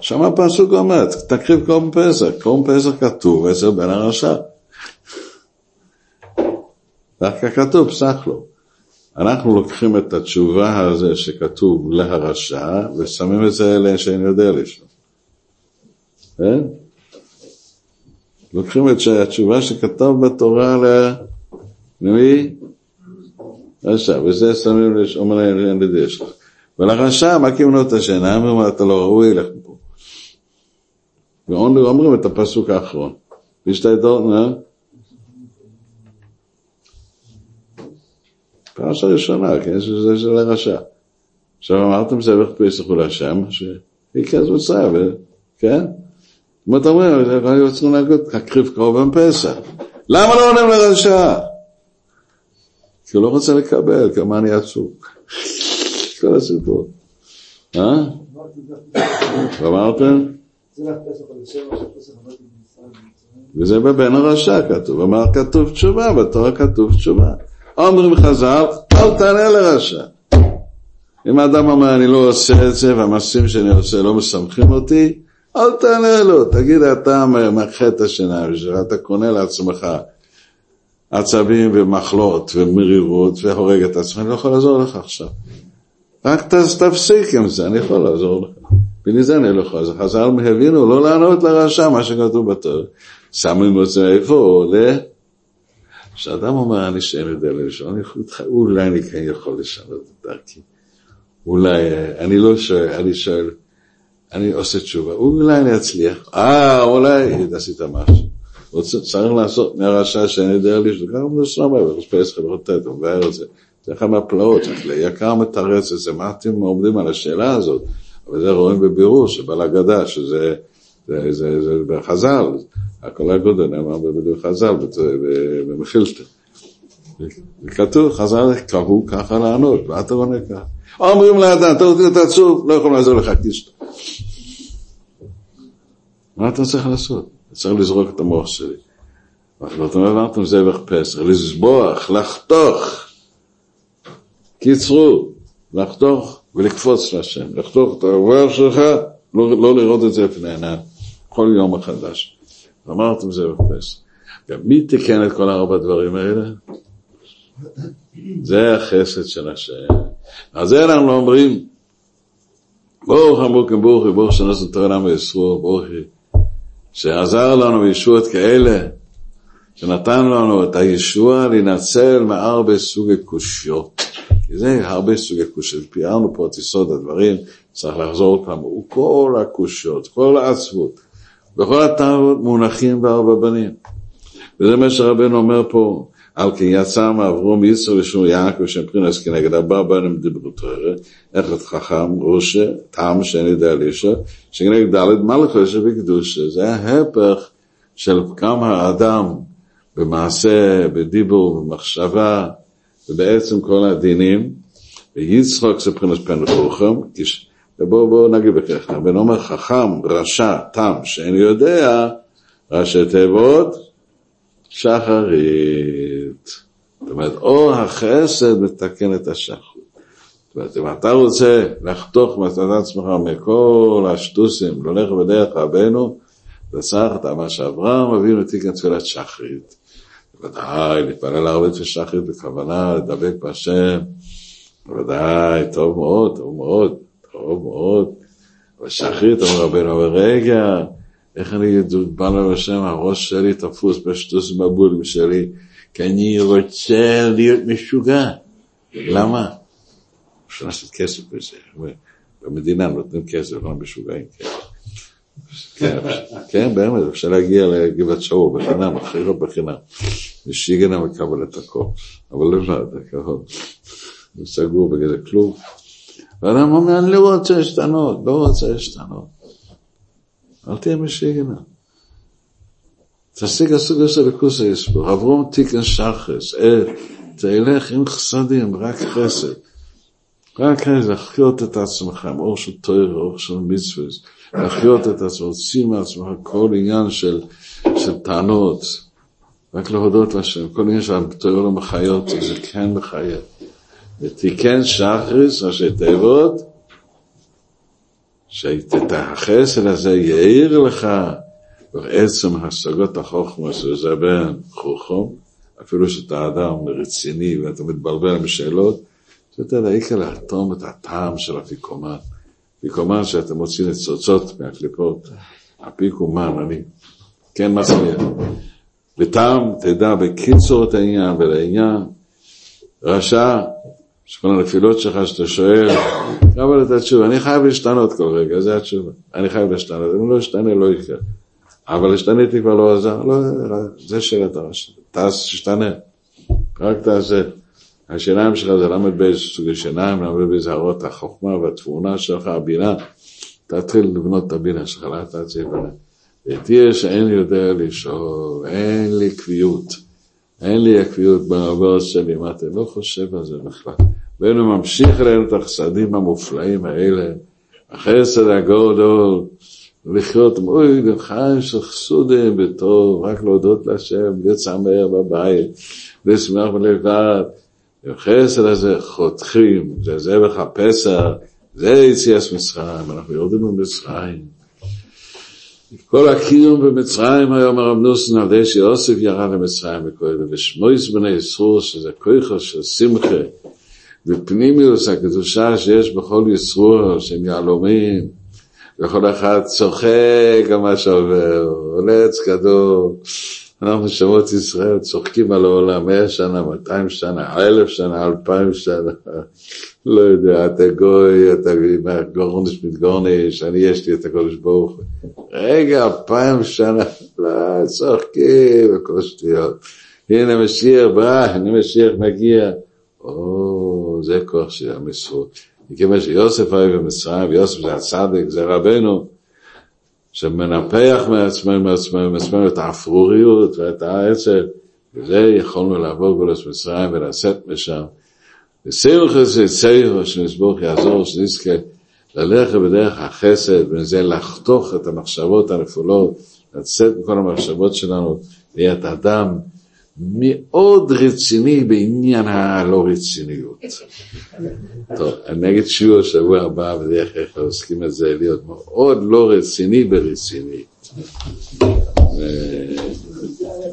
[SPEAKER 1] שם הפסוק אומר, תקריב קורבן פסח, קורבן פסח כתוב אצל בן הרשע. דווקא כתוב, פסח לו. אנחנו לוקחים את התשובה הזה שכתוב להרשע, ושמים את זה אלה שאין יודע לשאול. כן? לוקחים את התשובה שכתוב בתורה למי? רשע, וזה שמים לשאומר אין לידי שלך. ולרשע מכים לו את השינה, אומרים אתה לא ראוי, לך מפה. ואומרים את הפסוק האחרון. והשתייתו, פרשה ראשונה, כן, שזה של הרשע. עכשיו אמרתם זבח פסח הוא להשם, שיקרז מצרים, כן? אם אתה אומר, אני רוצה להגיד, תקריב קרובן פסח. למה לא עונים לרשע? כי הוא לא רוצה לקבל, כמה אני עצוב. כל הסיפור. אה? אמרתם? וזה בבן הרשע כתוב, אמר כתוב תשובה, בתורה כתוב תשובה. אומרים חז"ל, אל תענה לרשע. אם האדם אומר אני לא עושה את זה והמעשים שאני עושה לא משמחים אותי, אל תענה לו, תגיד אתה מאחה את השיניים שלך, אתה קונה לעצמך עצבים ומחלות ומרירות והורג את עצמך, אני לא יכול לעזור לך עכשיו. רק תפסיק עם זה, אני יכול לעזור לך. בלי זה אני לא יכול. אז חז"ל הבינו לא לענות לרשע, מה שכתוב בתור. שמים את זה איפה? כשאדם אומר, אני שאין יודע לשאול, אולי אני כן יכול לשנות את דרכי. אולי, אני לא שואל, אני שואל, אני עושה תשובה, אולי אני אצליח. אה, אולי עשית משהו. צריך לעשות מהרשע שאין יודע ככה מנוסה בה, ופסח וחוטט, הוא מבאר את זה. זה אחד מהפלאות, יקר מתרץ את זה, מה אתם עומדים על השאלה הזאת? אבל זה רואים בבירור שבעל הגדה, שזה זה, זה, זה בחז"ל, הכל הגודל נאמר בבידור חז"ל, במחילתא. וכתוב, חז"ל קבעו ככה לענות, מה אתה עונה ככה? אומרים לאדם, אתה רוצה להיות עצוב, לא יכולים לעזור לך קישט. מה אתה צריך לעשות? צריך לזרוק את המוח שלי. ואתם הבנתם זבח פסח, לזבוח, לחתוך. קיצרו, לחתוך ולקפוץ להשם, לחתוך את העבר שלך, לא, לא לראות את זה לפני עיניו, כל יום מחדש. אמרתם זה בפסח. מי תיקן את כל ארבע הדברים האלה? זה החסד של השם. אז זה אנחנו אומרים, ברוך המוקים ברוכי, ברוך שנעשו תורה למה יסרו, ברוכי, שעזר לנו בישועות כאלה, שנתן לנו את הישוע להינצל מהרבה סוגי קושיות. כי זה הרבה סוגי קושיות. פיארנו פה את יסוד הדברים, צריך לחזור פעם. הוא כל הקושיות, כל העצבות, וכל הטענות מונחים בארבע בנים. וזה מה שרבנו אומר פה, על כן יצא מאברום יצר ושום יעקב שם פרינס כנגד ארבע בנים דיברו תורה, אחד חכם, ראשה, טעם שאין יודע לישה, שכנגד ד' מלכה שבקדושה. זה ההפך של כמה האדם במעשה, בדיבור, במחשבה, ובעצם כל הדינים, ויצחוק זה פרינס פן וחוכם, ובואו בוא נגיד בן אומר חכם, רשע, תם, שאין יודע, ראשי תיבות, שחרית. זאת אומרת, אור החסד מתקן את השחרית. זאת אומרת, אם אתה רוצה לחתוך מצד עצמך מכל השטוסים, ללכת בדרך רבנו, אתה צריך את מה שאברהם אבינו תיקן תפילת שחרית. בוודאי, להתפלל הרבה של שחרית בכוונה, לדבק בהשם, בוודאי, טוב מאוד, טוב מאוד, טוב מאוד. אבל שחרית, אומר רבנו, אבל רגע, איך אני בא לו השם, הראש שלי תפוס בשטוס מבולים שלי, כי אני רוצה להיות משוגע. למה? אפשר לעשות כסף בזה. במדינה נותנים כסף, לא משוגעים כסף. כן, כן, באמת, אפשר להגיע לגבעת שאול בחינם, אחרי בחינם. ושיגנה מקבל את הכל, אבל לבד, הכל. הוא סגור בגלל כלום. ואדם אומר, אני לא רוצה להשתנות, לא רוצה להשתנות. אל תהיה משיגנה. תשיג הסוג הזה לכוס היסבור, אברום תיקן שחס, תלך עם חסדים, רק חסד. רק חסד, לחיות את עצמך עם אור של תויר, אור של מצווה, לחיות את עצמך, להוציא מעצמך כל עניין של, של טענות, רק להודות להשם, כל עניין שהתויר לא מחיות, זה כן מחייב. ותיקן שחריס, ראשי תיבות, שהחסד הזה יאיר לך בעצם השגות החוכמה שזה בין חוכם, אפילו שאתה אדם רציני ואתה מתבלבל בשאלות, אתה יודע, העיקר לאטום את הטעם של אפיקומן. אפיקומן שאתה מוציא ניצוצות מהקליפות, אפיקומן, אני כן מצליח. וטעם, תדע בקיצור את העניין ולעניין, רשע, שכל הנפילות שלך שאתה שואל, קבל את התשובה, אני חייב להשתנות כל רגע, זה התשובה. אני חייב להשתנות, אם לא אשתנה לא יקרה. אבל השתניתי כבר לא עזר, לא, זה שאלת הרשע. תשתנה, רק תעשה. השיניים שלך זה למד באיזה סוגי שיניים, למד באיזה הרות החוכמה והתבונה שלך, הבינה. תתחיל לבנות את הבינה שלך, לאט לאט זה יבנה. ותהיה שאין יודע לשאול, אין לי קביעות. אין לי הקביעות בעבור שלי, מה אתה לא חושב על זה בכלל. ואנו ממשיך אלינו את החסדים המופלאים האלה, החסד הגדול, לחיות, אוי, לחיים של חסודים רק להודות להשם, להיות שמח בבית, לשמח בלבד. החסד הזה חותכים, זה זבח הפסח, זה יציאת מצרים, אנחנו יורדים ממצרים. כל הקיום במצרים היום הרב נוסן על ידי שיוסף ירד למצרים בכהן, ושמויס בני ישרור, שזה כויכו של שמחה, ופנימיוס הקדושה שיש בכל ישרור, שהם יהלומים, וכל אחד צוחק על מה שעובר, עולה עץ גדול. אנחנו שמות ישראל צוחקים על העולם, מאה שנה, מאתיים שנה, אלף שנה, אלפיים שנה. לא יודע, אתה גוי, אתה גורנש מתגורנש, אני יש לי את הקודש ברוך הוא. רגע, אלפיים שנה, לא, צוחקים וכל שטויות. הנה משיח בא, הנה משיח מגיע. או, זה כוח של המסרות. מכיוון שיוסף היה במצרים, ויוסף זה הצדק, זה רבנו, שמנפח מעצמנו, מעצמנו, מעצמנו את האפרוריות ואת העצב, וזה יכולנו לעבור גולת מצרים ולצאת משם. זה סיירו שנסבוך יעזור, שנזכה ללכת בדרך החסד, וזה לחתוך את המחשבות הנפולות, לצאת מכל המחשבות שלנו, להיות אדם מאוד רציני בעניין הלא רציניות. טוב, אני אגיד שיעור שבוע הבא, בדרך כלל עוסקים את זה, להיות מאוד לא רציני ברציני.